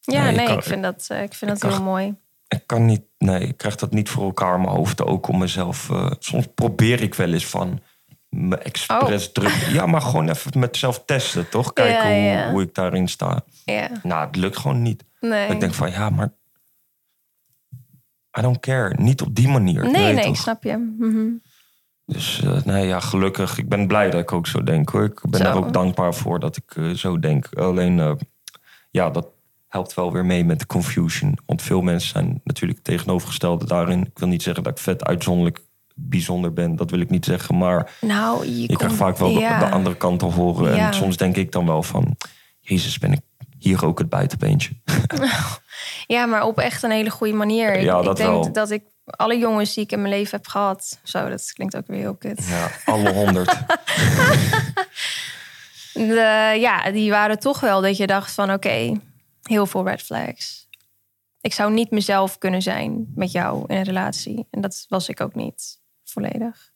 Ja, Nee, ik nee, kan- ik vind dat, eh, ik vind dat heel mooi. Ik kan niet, nee, ik krijg dat niet voor elkaar in mijn hoofd. Ook om mezelf. eh, soms probeer ik wel eens van me expres druk. Ja, maar gewoon even met mezelf testen, toch? Kijken Oh. Ja, hoe, hoe ik daarin sta. Ja, Nou, het lukt gewoon niet. nee. Ik denk van ja, maar. I don't care. Niet op die manier. nee, nee, ik snap je. Mhm. Dus eh, nee, ja, gelukkig. Ik ben blij dat ik ook zo denk hoor. Ik ben Zo. er ook dankbaar voor dat ik eh, zo denk. Alleen, ja, dat helpt wel weer mee met de confusion. Want veel mensen zijn natuurlijk tegenovergestelde daarin. Ik wil niet zeggen dat ik vet uitzonderlijk bijzonder ben. Dat wil ik niet zeggen. Maar Nou, je, je komt- krijgt vaak wel de- ja. de, andere kant te horen. Ja. En soms denk ik dan wel van... Jezus, ben ik hier ook het buitenbeentje. Ja, maar op echt een hele goede manier. Ik- Ja, ik, dat denk wel. dat ik alle jongens die ik in mijn leven heb gehad... Zo, dat klinkt ook weer heel kut. Ja, alle honderd. De, ja, die waren toch wel dat je dacht van... Oké, heel veel red flags. Ik zou niet mezelf kunnen zijn met jou in een relatie. En dat was ik ook niet volledig.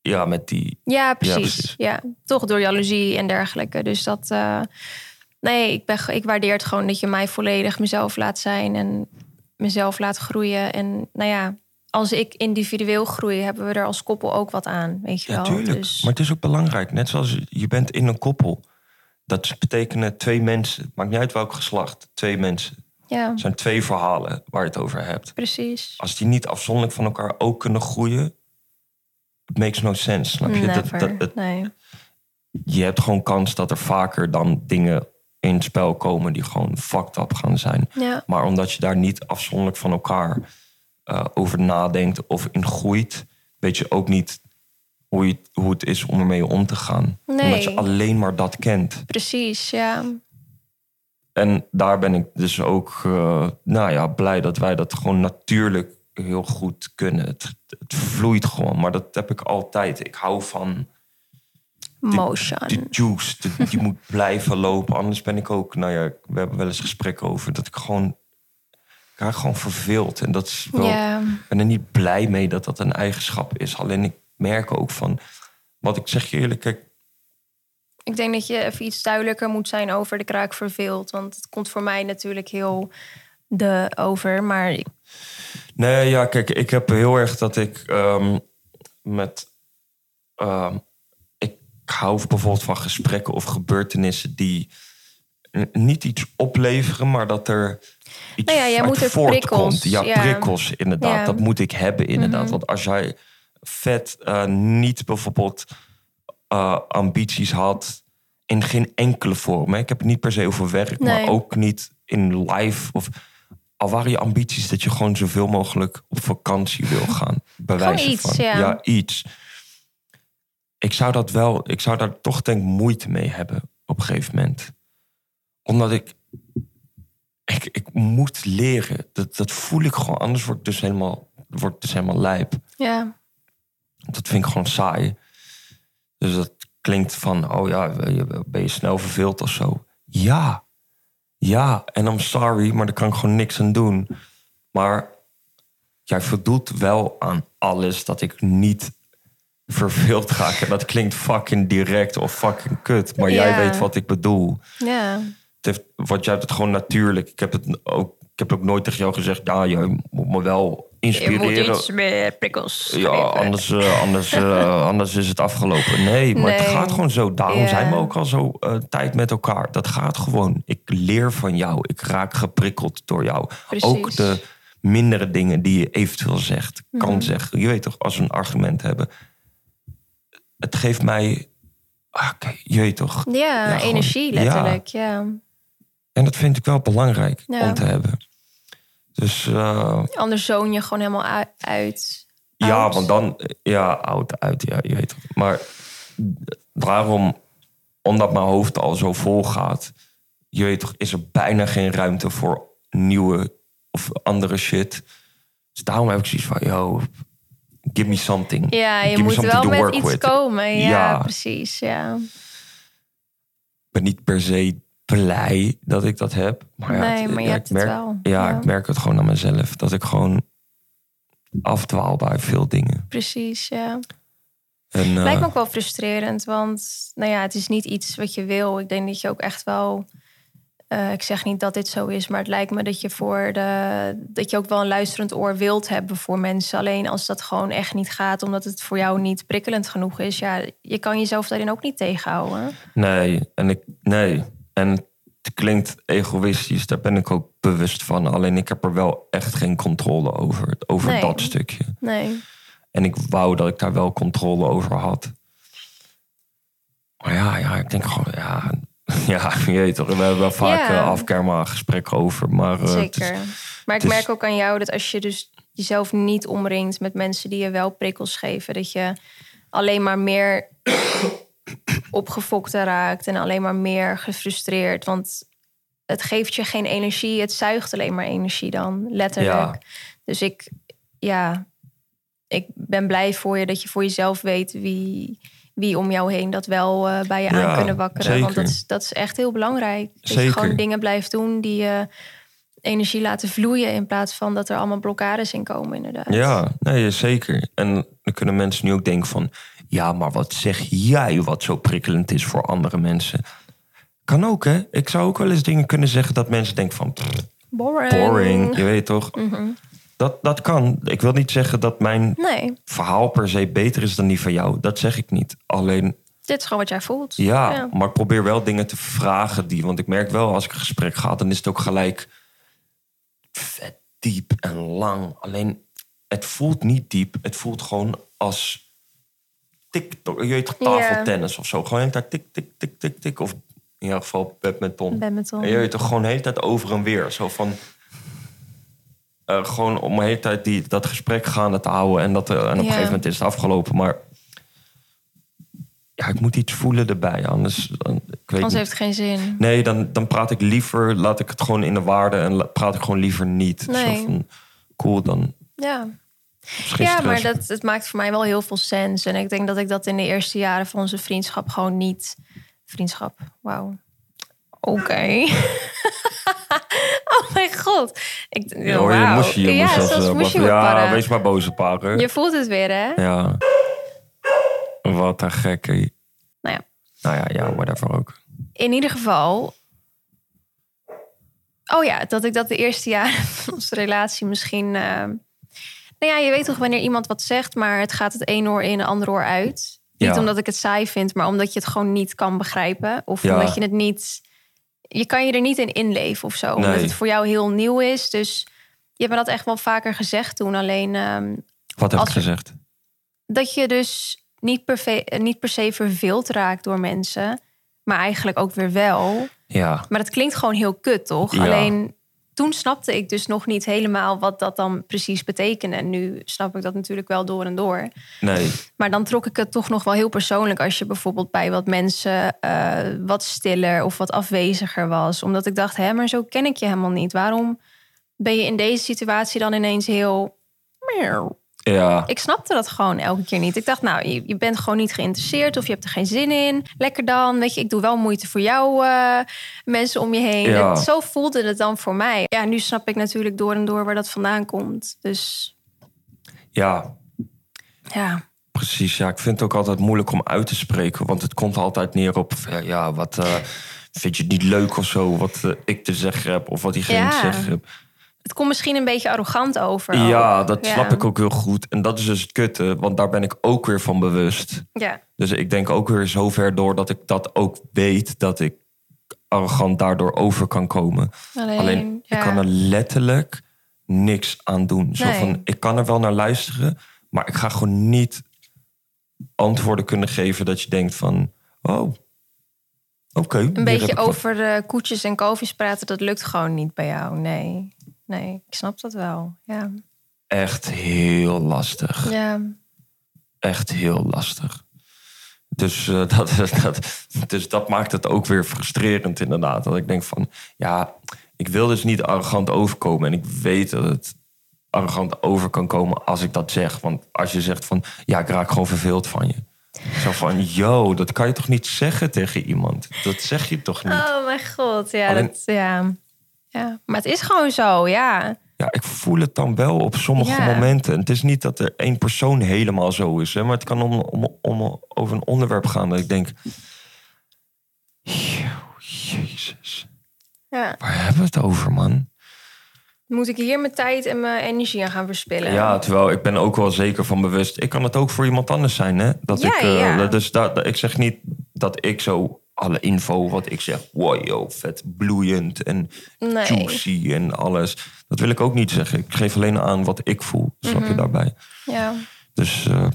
ja, met die... Ja, precies. precies. Ja, toch door jaloezie en dergelijke. Dus dat. eh, nee, ik, ben, ik waardeer het gewoon dat je mij volledig mezelf laat zijn en mezelf laat groeien. En nou ja, als ik individueel groei, hebben we er als koppel ook wat aan. Weet je Ja, wel. tuurlijk. Dus, Maar het is ook belangrijk. Net zoals je bent in een koppel. Dat betekenen twee mensen. Het maakt niet uit welk geslacht. Twee mensen. ja, Het zijn twee verhalen waar je het over hebt. precies. Als die niet afzonderlijk van elkaar ook kunnen groeien... It makes no sense, snap je? Dat, Never. dat, het- nee. je hebt gewoon kans dat er vaker dan dingen in het spel komen... die gewoon fucked up gaan zijn. Ja, Maar omdat je daar niet afzonderlijk van elkaar eh, over nadenkt of in groeit, weet je ook niet hoe, je, hoe het is om ermee om te gaan. Nee. Omdat je alleen maar dat kent. precies. Ja. En daar ben ik dus ook eh, nou ja, blij dat wij dat gewoon natuurlijk heel goed kunnen. Het, het vloeit gewoon, maar dat heb ik altijd. Ik hou van Motion. de juice. De- die moet blijven lopen. Anders ben ik ook, nou ja, we hebben wel eens gesprekken over dat ik gewoon, ik raak gewoon verveeld. En dat is wel, ik ben er niet blij mee dat dat een eigenschap is. Alleen ik merk ook van, wat ik zeg je eerlijk, kijk, ik denk dat je even iets duidelijker moet zijn over de kraak verveeld. Want het komt voor mij natuurlijk heel de over. Maar Nee, ja, kijk, ik heb heel erg dat ik ehm, met. ehm, ik hou bijvoorbeeld van gesprekken of gebeurtenissen die niet iets opleveren, maar dat er iets Nou ja, jij moet er prikkels, Ja, ja. prikkels, inderdaad. Ja. Mhm. Dat moet ik hebben, inderdaad. Want als jij vet eh, niet bijvoorbeeld eh, ambities had in geen enkele vorm. Hè? Ik heb het niet per se over werk, Nee. maar ook niet in life of al waren je ambities dat je gewoon zoveel mogelijk op vakantie wil gaan. Wijze iets, van. ja. iets. Ik zou dat wel, ik zou daar toch denk moeite mee hebben op een gegeven moment. Omdat ik, ik, ik moet leren. Dat, dat voel ik gewoon. Anders word ik dus helemaal, word dus helemaal lijp. ja, Dat vind ik gewoon saai. Dus dat klinkt van, oh ja, ben je snel verveeld of zo? Ja. Ja, en I'm sorry, maar daar kan ik gewoon niks aan doen. Maar jij voldoet wel aan alles dat ik niet verveeld ga. En dat klinkt fucking direct of fucking kut. Maar jij weet wat ik bedoel. ja. Het heeft, wat jij hebt het gewoon natuurlijk. Ik heb het ook, ik heb ook nooit tegen jou gezegd, ja, je moet me wel Je inspireren. moet iets meer prikkels Ja, anders, eh, anders, eh, anders is het afgelopen. Nee, maar het gaat gewoon zo. Daarom zijn we ook al zo eh, tijd met elkaar. Dat gaat gewoon. Ik leer van jou. Ik raak geprikkeld door jou. Precies. Ook de mindere dingen die je eventueel zegt, kan Mhm. zeggen. Je weet toch, als we een argument hebben. Het geeft mij... Ah, oké, je weet toch. Ja, Ja, gewoon- energie ja. letterlijk. Ja. En dat vind ik wel belangrijk Ja. om te hebben. Dus eh, Anders zoon je gewoon helemaal uit. Ja, Oud. want dan, ja, oud uit, ja, je weet het. Maar daarom, omdat mijn hoofd al zo vol gaat, je weet toch, is er bijna geen ruimte voor nieuwe of andere shit. Dus daarom heb ik zoiets van, yo, give me something. Ja, je Give moet wel met iets with. komen. Ja, Ja. precies. Ja. Ik ben niet per se blij dat ik dat heb. Maar ja, Nee, het- maar ja, ik het merk, wel. Ja, Ja. ik merk het gewoon aan mezelf. Dat ik gewoon afdwaal bij veel dingen. Precies, ja. En, eh, Lijkt me ook wel frustrerend, want nou ja, het is niet iets wat je wil. Ik denk dat je ook echt wel. eh, ik zeg niet dat dit zo is, maar het lijkt me dat je voor de dat je ook wel een luisterend oor wilt hebben voor mensen. Alleen als dat gewoon echt niet gaat, omdat het voor jou niet prikkelend genoeg is, ja, je kan jezelf daarin ook niet tegenhouden. Nee, en ik, nee. En het klinkt egoïstisch, daar ben ik ook bewust van. Alleen ik heb er wel echt geen controle over, over Nee. dat stukje. Nee. En ik wou dat ik daar wel controle over had. Maar ja, ja ik denk gewoon, ja, ja je weet toch, we hebben wel vaak Ja. eh, afkerma gesprekken over. Maar, eh, is- Zeker. Maar ik is- merk ook aan jou dat als je dus jezelf niet omringt met mensen die je wel prikkels geven, dat je alleen maar meer opgefokter raakt en alleen maar meer gefrustreerd. Want het geeft je geen energie, het zuigt alleen maar energie dan, letterlijk. Ja. Dus ik, ja, ik ben blij voor je dat je voor jezelf weet wie, wie om jou heen dat wel eh, bij je Ja, aan kunnen wakkeren. Want dat is, dat is echt heel belangrijk. Dat je gewoon dingen blijft doen die je energie laten vloeien... in plaats van dat er allemaal blokkades in komen, inderdaad. Ja, nee, zeker. En dan kunnen mensen nu ook denken van... ja, maar wat zeg jij wat zo prikkelend is voor andere mensen? Kan ook, hè? Ik zou ook wel eens dingen kunnen zeggen dat mensen denken van... pff, Boring. boring, je weet toch? Mhm. Dat, dat kan. Ik wil niet zeggen dat mijn Nee, verhaal per se beter is dan die van jou. Dat zeg ik niet. Alleen, dit is gewoon wat jij voelt. ja, maar ik probeer wel dingen te vragen die... want ik merk wel, als ik een gesprek ga... dan is het ook gelijk vet diep en lang. Alleen, het voelt niet diep. Het voelt gewoon als TikTok. Je weet tafeltennis of zo. Gewoon tijd tik, tik, tik, tik, tik. Of in ieder geval badminton. Badminton. En je weet toch gewoon de hele tijd over en weer. Zo van... eh, gewoon om de hele tijd die, dat gesprek gaande te houden. En, dat, eh, en op een gegeven moment is het afgelopen. Maar ja, ik moet iets voelen erbij. Anders, dan, ik weet Anders niet. heeft het geen zin. Nee, dan, dan praat ik liever, laat ik het gewoon in de waarde en praat ik gewoon liever niet. Nee. Zo van, cool, dan Ja. Ja, maar dat, het maakt voor mij wel heel veel sens. En ik denk dat ik dat in de eerste jaren van onze vriendschap gewoon niet... Vriendschap, wauw. Oké. oh mijn god. Ik, Ja, hoor, je wauw. moest je, je ja, zelfs eh, je wat- me Ja, wees maar boze pakken. Je voelt het weer, hè? Ja. Wat een gekke. Nou ja. Nou ja, ja, whatever ook. In ieder geval... Oh ja, dat ik dat de eerste jaren van onze relatie misschien... eh, Nou ja, je weet toch wanneer iemand wat zegt... maar het gaat het een oor in, een ander oor uit. Niet omdat ik het saai vind, maar omdat je het gewoon niet kan begrijpen. Of Ja. omdat je het niet... Je kan je er niet in inleven of zo. Omdat Nee. het voor jou heel nieuw is. Dus je hebt me dat echt wel vaker gezegd toen. Alleen ehm, Wat heb ik er- gezegd? dat je dus niet per, ve- niet per se verveeld raakt door mensen. Maar eigenlijk ook weer wel. Ja, Maar dat klinkt gewoon heel kut, toch? Ja. Alleen toen snapte ik dus nog niet helemaal wat dat dan precies betekende. En nu snap ik dat natuurlijk wel door en door. nee. Maar dan trok ik het toch nog wel heel persoonlijk als je bijvoorbeeld bij wat mensen eh, wat stiller of wat afweziger was. Omdat ik dacht, hè, maar zo ken ik je helemaal niet. Waarom ben je in deze situatie dan ineens heel. Ja, Ik snapte dat gewoon elke keer niet. Ik dacht, nou, je, je bent gewoon niet geïnteresseerd of je hebt er geen zin in. Lekker dan, weet je, ik doe wel moeite voor jou, eh, mensen om je heen. Ja. Het- zo voelde het dan voor mij. Ja, nu snap ik natuurlijk door en door waar dat vandaan komt. Dus ja, ja, precies. Ja, ik vind het ook altijd moeilijk om uit te spreken. Want het komt altijd neer op... ja, Ja, wat eh, vind je het niet leuk of zo? Wat eh, ik te zeggen heb of wat diegene Ja. te zeggen heb. Het komt misschien een beetje arrogant over. ook. Ja, dat Ja. snap ik ook heel goed. En dat is dus het kutte. Want daar ben ik ook weer van bewust. Ja, Dus ik denk ook weer zover door dat ik dat ook weet... dat ik arrogant daardoor over kan komen. alleen, Alleen, ja. ik kan er letterlijk niks aan doen. Zo Nee. van, ik kan er wel naar luisteren, maar ik ga gewoon niet antwoorden kunnen geven dat je denkt van, oh, oké. een beetje over de koetjes en kalfjes praten, dat lukt gewoon niet bij jou. Nee, nee, ik snap dat wel. Ja, Echt heel lastig. ja. Echt heel lastig. Dus, eh, dat, dat, dus dat maakt het ook weer frustrerend inderdaad. Dat ik denk van, ja, ik wil dus niet arrogant overkomen. En ik weet dat het arrogant over kan komen als ik dat zeg. Want als je zegt van, ja, ik raak gewoon verveeld van je. Zo van, yo, dat kan je toch niet zeggen tegen iemand? Dat zeg je toch niet? Oh mijn god, ja, Alleen- dat, ja. Ja. Maar het is gewoon zo, ja. Ja, ik voel het dan wel op sommige Ja. momenten. Het is niet dat er één persoon helemaal zo is. Hè, maar het kan om, om, om over een onderwerp gaan dat ik denk... "Yo, Jezus, Ja. waar hebben we het over, man? Moet ik hier mijn tijd en mijn energie aan gaan verspillen? Ja, terwijl ik ben ook wel zeker van bewust. Ik kan het ook voor iemand anders zijn, hè? Dat Ja, ik, ja. Dus dat, dat- ik zeg niet dat ik zo alle info wat ik zeg, wow, yo, vet bloeiend en Nee. juicy en alles. Dat wil ik ook niet zeggen. Ik geef alleen aan wat ik voel. Snap Mhm. je daarbij? Ja. Dus eh,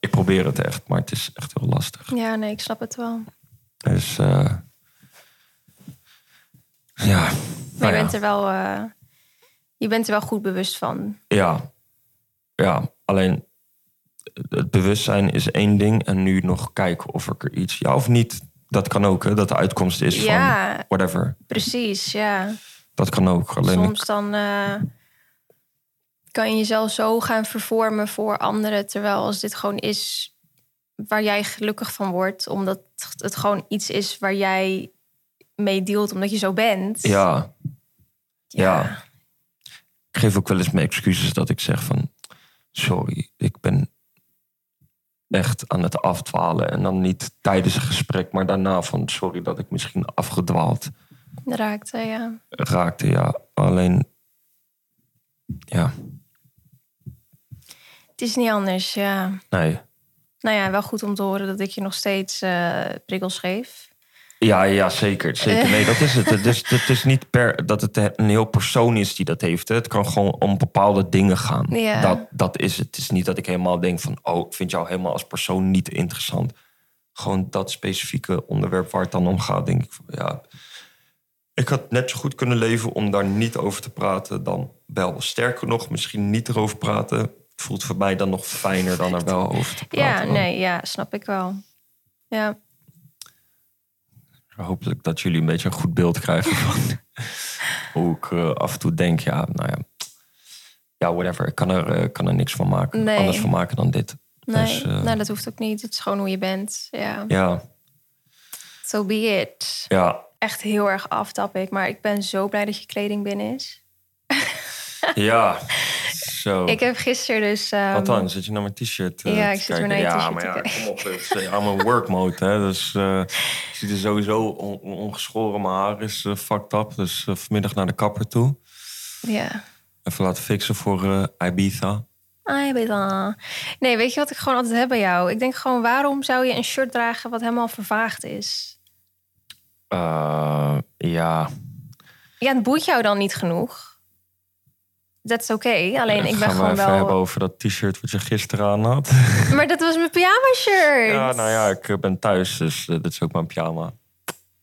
ik probeer het echt, maar het is echt heel lastig. ja, nee, ik snap het wel. Dus eh, ja, Maar nou je ja. bent er wel, eh, je bent er wel goed bewust van. Ja, ja. Alleen het bewustzijn is één ding en nu nog kijken of ik er iets, ja of niet. Dat kan ook, hè? Dat de uitkomst is Ja. van whatever. Precies, ja. Dat kan ook. Alleen Soms dan eh, kan je jezelf zo gaan vervormen voor anderen. Terwijl als dit gewoon is waar jij gelukkig van wordt. Omdat het gewoon iets is waar jij mee dealt omdat je zo bent. ja, ja. ik geef ook wel eens mijn excuses dat ik zeg van sorry, ik ben echt aan het afdwalen en dan niet tijdens een gesprek, maar daarna van sorry dat ik misschien afgedwaald Raakte, ja. raakte. Ja, alleen ja, Het is niet anders, ja. nee. Nou ja, wel goed om te horen dat ik je nog steeds eh prikkels geef. Ja, ja, zeker. zeker. Nee, dat is het. Het is, het is niet per, dat het een heel persoon is die dat heeft. Het kan gewoon om bepaalde dingen gaan. Ja. Dat, dat is het. Het is niet dat ik helemaal denk van... oh, ik vind jou helemaal als persoon niet interessant. Gewoon dat specifieke onderwerp waar het dan om gaat, denk ik van... ja, ik had net zo goed kunnen leven om daar niet over te praten dan wel. Sterker nog, misschien niet erover praten. Het voelt voor mij dan nog fijner dan er wel over te praten. Ja, nee, ja, snap ik wel. Ja, Hopelijk dat jullie een beetje een goed beeld krijgen van hoe ik eh, af en toe denk. Ja, nou ja, ja whatever. Ik kan er, eh, kan er niks van maken. Nee. Anders van maken dan dit. nee, Dus, eh, nou, dat hoeft ook niet. Het is gewoon hoe je bent. Ja, Ja, so be it. ja, Echt heel erg aftappig, maar ik ben zo blij dat je kleding binnen is. ja. Zo. Ik heb gisteren dus... ehm, Wat dan? Zit je naar mijn t-shirt eh, Ja, ik zit naar je ja, t-shirt maar ja, kijken. kom op. Het is eh, allemaal work mode, hè. Dus eh ik zie er sowieso on- on- ongeschoren. Mijn haar is fucked up. Dus vanmiddag naar de kapper toe. Ja. Even laten fixen voor Ibiza. Weet al. Nee, weet je wat ik gewoon altijd heb bij jou? Ik denk gewoon, waarom zou je een shirt dragen wat helemaal vervaagd is? Ja, Ja, het boeit jou dan niet genoeg. Dat is oké. Alleen ik ben gaan we gewoon even hebben wel... over dat t-shirt wat je gisteren aan had. Maar dat was mijn pyjama shirt. ja, nou ja, ik eh, ben thuis, dus eh, dit is ook mijn pyjama.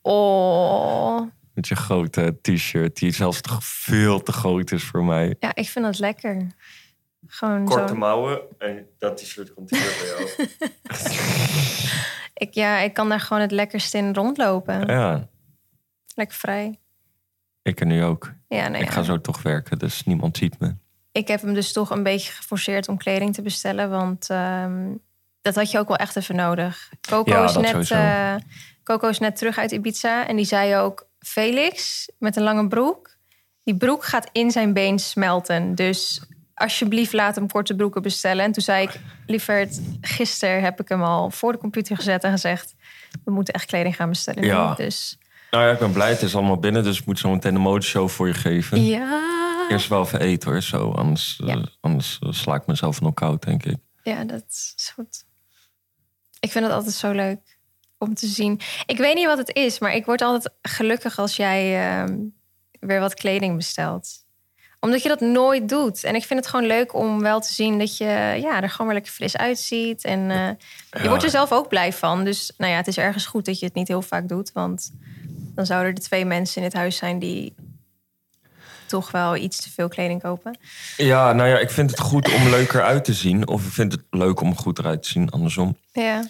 Oh. Met je grote t-shirt, die zelfs toch veel te groot is voor mij. Ja, ik vind dat lekker. Gewoon Korte zo. mouwen en dat t-shirt komt hier bij jou. Ik, ja, ik kan daar gewoon het lekkerst in rondlopen. ja, Lekker vrij. Ik er nu ook. Ja, nee, ik ga zo toch werken, dus niemand ziet me. ik heb hem dus toch een beetje geforceerd om kleding te bestellen. Want ehm, dat had je ook wel echt even nodig. Coco, Ja, is net, eh, Coco is net terug uit Ibiza. En die zei ook, Felix met een lange broek. Die broek gaat in zijn been smelten. Dus alsjeblieft laat hem korte broeken bestellen. En toen zei ik, lieverd, gisteren heb ik hem al voor de computer gezet en gezegd... we moeten echt kleding gaan bestellen. Ja. Dus Nou ja, ik ben blij, het is allemaal binnen, dus ik moet zo meteen de modeshow voor je geven. ja, Eerst wel even eten hoor, zo. Anders, eh, anders eh, sla ik mezelf nog koud, denk ik. ja, dat is goed. Ik vind het altijd zo leuk om te zien. Ik weet niet wat het is, maar ik word altijd gelukkig als jij ehm, weer wat kleding bestelt. Omdat je dat nooit doet. En ik vind het gewoon leuk om wel te zien dat je ja, er gewoon weer lekker fris uitziet. En eh, je Ja. wordt er zelf ook blij van. Dus nou ja, het is ergens goed dat je het niet heel vaak doet. Want dan zouden er twee mensen in het huis zijn die toch wel iets te veel kleding kopen. Ja, nou ja, ik vind het goed om leuker uit te zien. Of ik vind het leuk om goed eruit te zien, andersom. Ja,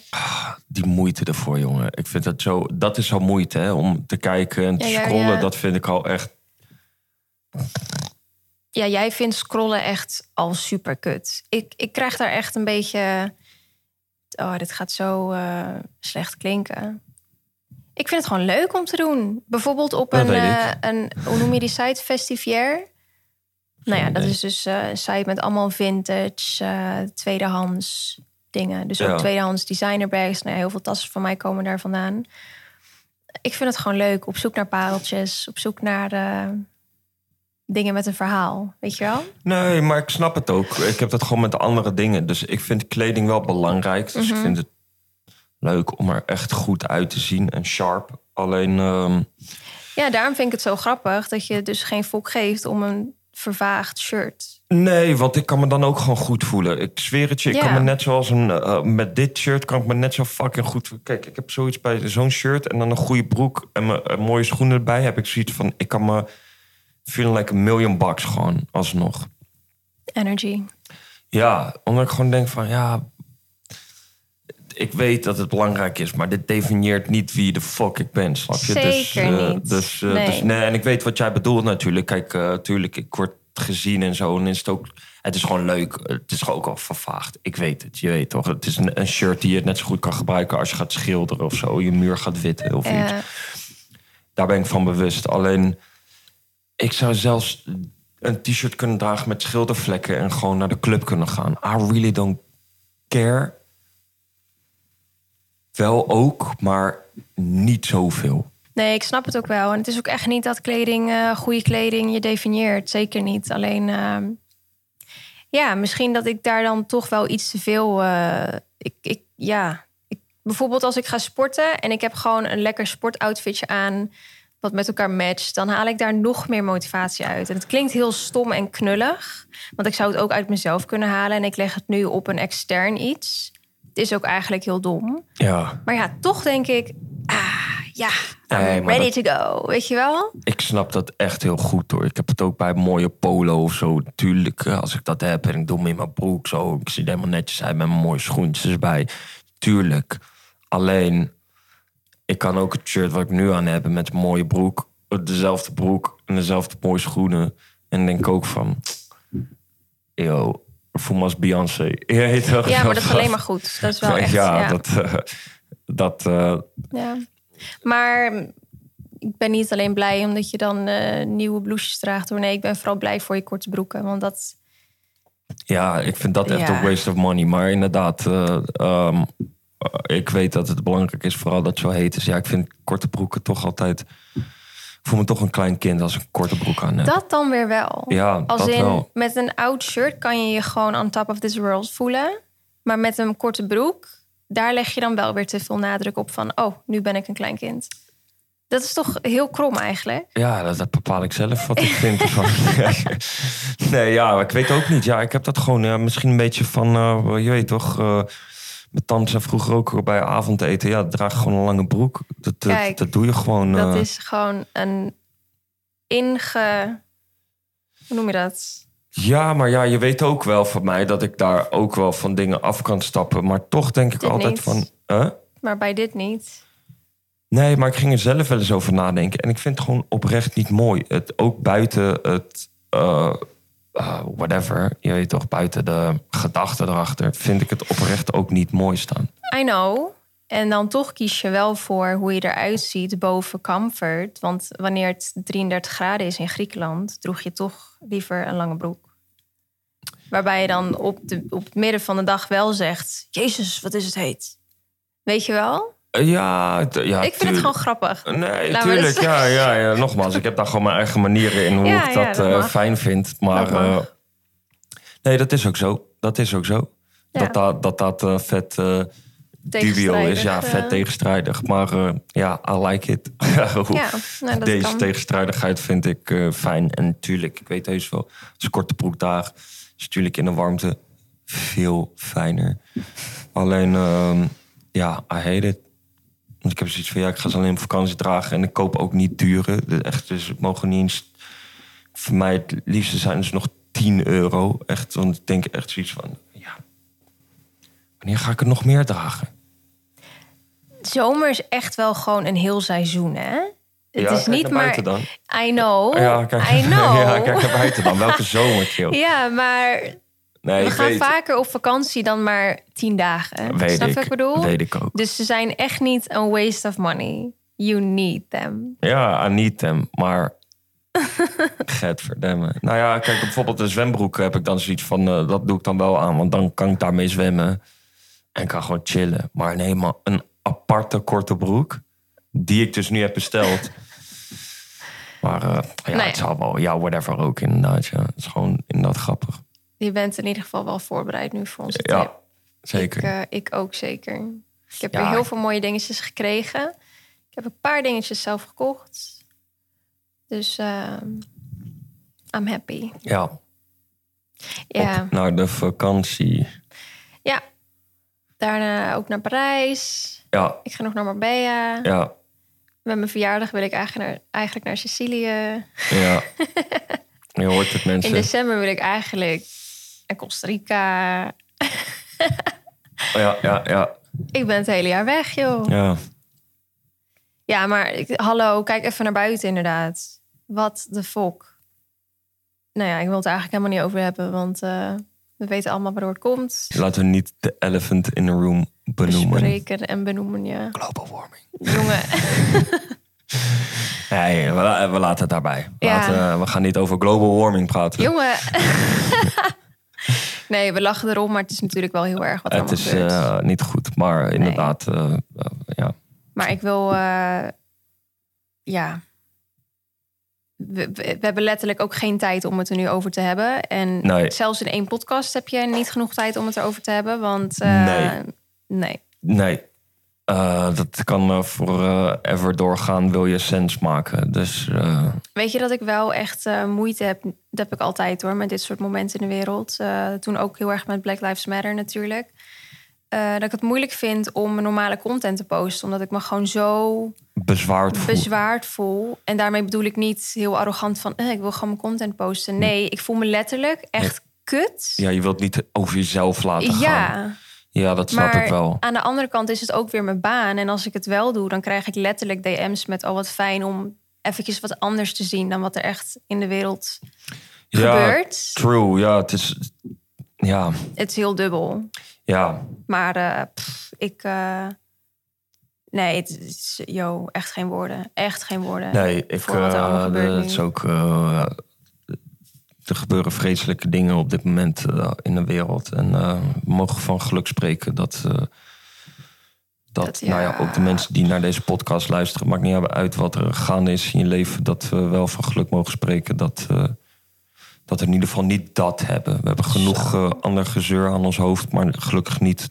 Die moeite ervoor, jongen. Ik vind dat zo... Dat is al moeite, hè. Om te kijken en te Ja, ja, scrollen. ja. Dat vind ik al echt... ja, jij vindt scrollen echt al super kut. Ik, ik krijg daar echt een beetje. Oh, dit gaat zo eh, slecht klinken. Ik vind het gewoon leuk om te doen. Bijvoorbeeld op Dat een, eh, een, hoe noem je die site, Festivier. Nou ja, dat is dus eh, een site met allemaal vintage, eh, tweedehands dingen. Dus ook Ja. tweedehands designerbags. Nou, heel veel tassen van mij komen daar vandaan. Ik vind het gewoon leuk. Op zoek naar pareltjes. Op zoek naar dingen met een verhaal. Weet je wel? Nee, maar ik snap het ook. Ik heb dat gewoon met andere dingen. Dus ik vind kleding wel belangrijk. Dus Mhm. ik vind het leuk om er echt goed uit te zien en sharp. Alleen, ehm, Ja, daarom vind ik het zo grappig dat je dus geen fok geeft om een vervaagd shirt. nee, want ik kan me dan ook gewoon goed voelen. Ik zweer het je, ik Ja. kan me net zoals een... eh, met dit shirt kan ik me net zo fucking goed... Kijk, ik heb zoiets bij zo'n shirt en dan een goede broek... en me- en mooie schoenen erbij. Heb ik zoiets van, ik kan me... Feeling like a million bucks gewoon, alsnog. Energy. Ja, omdat ik gewoon denk van ja. Ik weet dat het belangrijk is, maar dit definieert niet wie de fuck ik ben, snap je? dus, Zeker eh, niet. Dus, eh, Nee. dus nee, en ik weet wat jij bedoelt natuurlijk. Kijk, eh tuurlijk, ik word gezien en zo. En is het ook. Het is gewoon leuk. Het is ook al vervaagd. Ik weet het, je weet toch? Het is een, een shirt die je net zo goed kan gebruiken als je gaat schilderen of zo. Je muur gaat witten of iets. Eh, Daar ben ik van bewust. Alleen, ik zou zelfs een t-shirt kunnen dragen met schildervlekken en gewoon naar de club kunnen gaan. I really don't care. Wel ook, maar niet zoveel. nee, ik snap het ook wel. En het is ook echt niet dat kleding, eh, goede kleding je definieert. Zeker niet. Alleen, ehm, ja, misschien dat ik daar dan toch wel iets te veel. eh, ik, ik, ja, ik, bijvoorbeeld als ik ga sporten en ik heb gewoon een lekker sportoutfitje aan. Wat met elkaar matcht, dan haal ik daar nog meer motivatie uit. En het klinkt heel stom en knullig. Want ik zou het ook uit mezelf kunnen halen. En ik leg het nu op een extern iets. Het is ook eigenlijk heel dom. Ja, Maar ja, toch denk ik, ah, ja, ready to go. Weet je wel? ik snap dat echt heel goed hoor. Ik heb het ook bij mooie polo of zo. Tuurlijk, eh, als ik dat heb en ik doe hem in mijn broek zo. Ik zie er helemaal netjes uit met mijn mooie schoentjes erbij. Tuurlijk. Alleen, ik kan ook het shirt wat ik nu aan heb met een mooie broek. Dezelfde broek en dezelfde mooie schoenen. En denk ook van... Yo, voel me als Beyoncé. Je? Ja, maar dat is alleen maar goed. Dat is wel echt, ja, ja. dat... eh, dat eh, ja. Maar ik ben niet alleen blij omdat je dan eh, nieuwe blouses draagt. Hoor. Nee, ik ben vooral blij voor je korte broeken. Want dat, Ja, ik vind dat echt Ja. een waste of money. Maar inderdaad, eh, ehm, eh, ik weet dat het belangrijk is, vooral dat het zo heet is. Ja, ik vind korte broeken toch altijd... Ik voel me toch een klein kind als ik een korte broek aan heb. dat dan weer wel. ja, Als dat in, wel. met een oud shirt kan je je gewoon on top of this world voelen. Maar met een korte broek, daar leg je dan wel weer te veel nadruk op van... oh, nu ben ik een klein kind. Dat is toch heel krom eigenlijk? Ja, dat, dat bepaal ik zelf wat ik vind ervan. nee, ja, ik weet ook niet. Ja, ik heb dat gewoon ja, misschien een beetje van... eh, je weet toch... eh mijn tante zei vroeger ook bij avondeten... ja, draag gewoon een lange broek. Dat, dat, Kijk, dat doe je gewoon... Dat eh, is gewoon een inge... Hoe noem je dat? Ja, maar ja, je weet ook wel van mij dat ik daar ook wel van dingen af kan stappen. Maar toch denk ik Dit altijd niet. van. Huh? Maar bij dit niet. Nee, maar ik ging er zelf wel eens over nadenken. En ik vind het gewoon oprecht niet mooi. Het, ook buiten het. eh, eh, whatever. Je weet toch, buiten de gedachte erachter. Vind ik het oprecht ook niet mooi staan. I know. En dan toch kies je wel voor hoe je eruit ziet boven comfort. Want wanneer het 33 graden is in Griekenland, droeg je toch liever een lange broek. Waarbij je dan op, de, op het midden van de dag wel zegt: Jezus, wat is het heet. Weet je wel? Ja, ja, ik vind het tuurlijk. gewoon grappig. Nee, Laat maar tuurlijk. Ja, ja, ja, nogmaals, ik heb daar gewoon mijn eigen manieren in hoe Ja, ik ja, dat, dat eh, fijn vind. Maar Dat eh, nee, dat is ook zo. Dat is ook zo. Dat dat, dat, dat eh, vet dubio is. Ja, vet tegenstrijdig. Maar ja, I like it. Ja, nou, Deze kan. tegenstrijdigheid vind ik fijn. En natuurlijk, ik weet heus wel, als ik korte broek draag, is natuurlijk in de warmte veel fijner. Alleen, ehm, ja, I hate it. Want ik heb zoiets van, ja, ik ga ze alleen op vakantie dragen. En ik koop ook niet dure. Echt, dus het mogen niet eens... Voor mij het liefste zijn dus nog 10 euro. Echt, want ik denk echt zoiets van, ja... Wanneer ga ik het nog meer dragen? Zomer is echt wel gewoon een heel seizoen, hè? Het ja, is niet maar. dan. I know. Ja, kijk, I know. ja, kijk naar buiten dan. Welke zomer, kill. Ja, maar Nee, we gaan weet, vaker op vakantie dan maar tien dagen. weet Snap ik, wat ik bedoel? weet ik ook. Dus ze zijn echt niet een waste of money. You need them. Ja, I need them. Maar Gadverdamme. Nou ja, kijk, bijvoorbeeld een zwembroek heb ik dan zoiets van... eh, dat doe ik dan wel aan, want dan kan ik daarmee zwemmen. En kan gewoon chillen. Maar nee, man, een aparte korte broek... die ik dus nu heb besteld... Maar eh, ja, Nee. het zal wel, ja, whatever ook inderdaad. Ja. Het is gewoon inderdaad grappig. Je bent in ieder geval wel voorbereid nu voor onze Ja, tip. zeker. Ik, eh, ik ook zeker. Ik heb Ja. weer heel veel mooie dingetjes gekregen. Ik heb een paar dingetjes zelf gekocht. Dus ehm, I'm happy. ja, Ja, op naar de vakantie. ja. Daarna ook naar Parijs. Ja, Ik ga nog naar Marbella. ja, Met mijn verjaardag wil ik eigenlijk naar, eigenlijk naar Sicilië. ja. Je hoort het In mensen. december wil ik eigenlijk naar Costa Rica. Ja, ja, ja, Ik ben het hele jaar weg, joh. ja. Ja, maar ik, hallo, kijk even naar buiten inderdaad. Wat de fok. Nou ja, ik wil het eigenlijk helemaal niet over hebben, want eh, we weten allemaal waardoor het komt. Laten we niet de elephant in the room benoemen. Bespreken en benoemen, ja. Global warming. Jongen, Nee, we, la- we laten het daarbij. We, Ja. laten- we gaan niet over global warming praten. jongen. nee, we lachen erom, maar het is natuurlijk wel heel erg wat er het is eh, niet goed, maar inderdaad, eh, eh, ja. Maar ik wil, ja. We, hebben letterlijk ook geen tijd om het er nu over te hebben. En Nee. zelfs in één podcast heb je niet genoeg tijd om het erover te hebben. Want Nee. nee. Nee, Eh, dat kan eh, voor eh, ever doorgaan, wil je sens maken. Dus Weet je dat ik wel echt moeite heb? Dat heb ik altijd hoor, met dit soort momenten in de wereld. Toen ook heel erg met Black Lives Matter natuurlijk. Dat ik het moeilijk vind om normale content te posten. Omdat ik me gewoon zo bezwaard voel. bezwaard voel. En daarmee bedoel ik niet heel arrogant van... Eh, ik wil gewoon mijn content posten. Nee, ik voel me letterlijk echt kut. Ja, je wilt niet over jezelf laten gaan. Ja, Ja, dat snap maar ik wel. aan de andere kant is het ook weer mijn baan. En als ik het wel doe, dan krijg ik letterlijk DM's met... oh, wat fijn om eventjes wat anders te zien... dan wat er echt in de wereld Ja, gebeurt. true. Ja, het is... Ja, Het is heel dubbel. ja. Maar eh, pff, ik... eh, nee, het is... Yo, echt geen woorden. Echt geen woorden. Nee, ik, Voor wat er eh, gebeurt nu. is ook... er gebeuren vreselijke dingen op dit moment eh, in de wereld. En eh, we mogen van geluk spreken dat... eh, dat, nou ja, ook de mensen die naar deze podcast luisteren, maakt niet uit wat er gaande is in je leven, dat we wel van geluk mogen spreken dat, dat we in ieder geval niet dat hebben. We hebben genoeg ander gezeur aan ons hoofd, maar gelukkig niet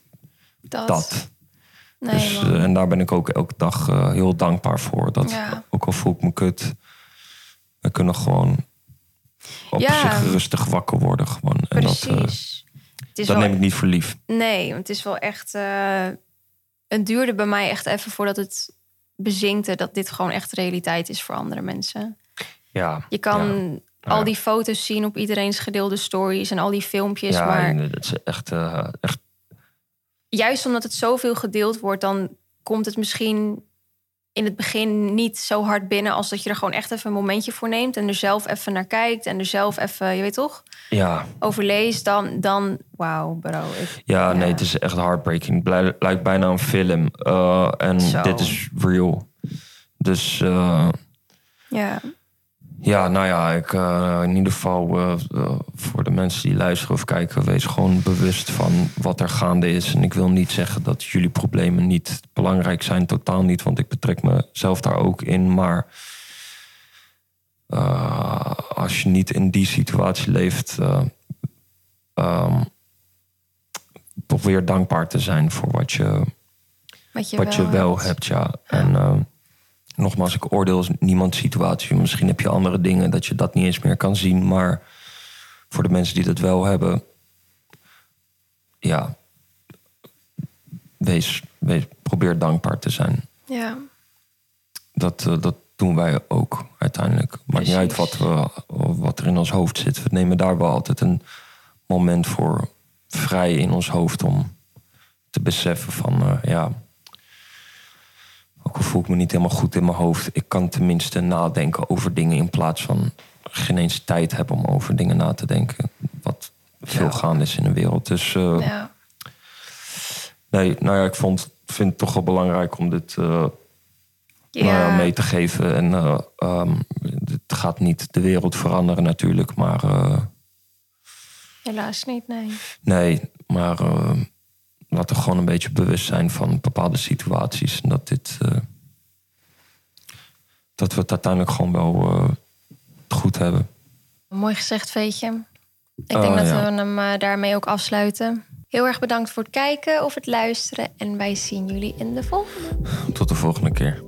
dat. dat. Nee, dus, en daar ben ik ook elke dag heel dankbaar voor. Dat Ja. ook al voel ik me kut, we kunnen gewoon op Ja. zich rustig wakker worden. Gewoon. En dat, eh, Precies. is dat wel, neem ik niet voor lief. Nee, want het is wel echt... eh, het duurde bij mij echt even voordat het bezinkte... dat dit gewoon echt realiteit is voor andere mensen. Ja, Je kan ja. al die foto's zien op iedereen's gedeelde stories... en al die filmpjes, ja, maar... en, eh, dat is echt, eh, echt juist omdat het zoveel gedeeld wordt, dan komt het misschien in het begin niet zo hard binnen als dat je er gewoon echt even een momentje voor neemt en er zelf even naar kijkt en er zelf even, je weet toch, ja, over leest. Dan, dan wauw, bro. Ik, Ja, nee, het is echt heartbreaking. Het lijkt bijna een film. Eh, en Zo. dit is real. Dus eh, ja, ja, nou ja, ik, eh, in ieder geval eh, eh, voor de mensen die luisteren of kijken, wees gewoon bewust van wat er gaande is. En ik wil niet zeggen dat jullie problemen niet belangrijk zijn, totaal niet, want ik betrek mezelf daar ook in. Maar als je niet in die situatie leeft, ehm, probeer dankbaar te zijn voor wat je, wat je wat wel, je wel hebt. Ja. En eh, nogmaals, ik oordeel niemands situatie. Misschien heb je andere dingen dat je dat niet eens meer kan zien. Maar voor de mensen die dat wel hebben, ja, wees, wees, probeer dankbaar te zijn. Ja, Dat, eh, dat doen wij ook uiteindelijk. Maakt niet uit wat, we, wat er in ons hoofd zit. We nemen daar wel altijd een moment voor vrij in ons hoofd om te beseffen van eh, ja. Ook al voel ik me niet helemaal goed in mijn hoofd, ik kan tenminste nadenken over dingen in plaats van geen eens tijd hebben om over dingen na te denken. Wat veel Ja. gaande is in de wereld. Dus eh, ja, nee, nou ja, ik vond, vind het toch wel belangrijk om dit eh, ja. nou mee te geven. En eh, ehm, het gaat niet de wereld veranderen natuurlijk, maar Helaas niet, nee. nee, maar laten we gewoon een beetje bewust zijn van bepaalde situaties. En dat dit, eh, dat we het uiteindelijk gewoon wel eh, goed hebben. Mooi gezegd, Veetje. Ik denk dat ja. we hem eh, daarmee ook afsluiten. Heel erg bedankt voor het kijken of het luisteren. En wij zien jullie in de volgende. Tot de volgende keer.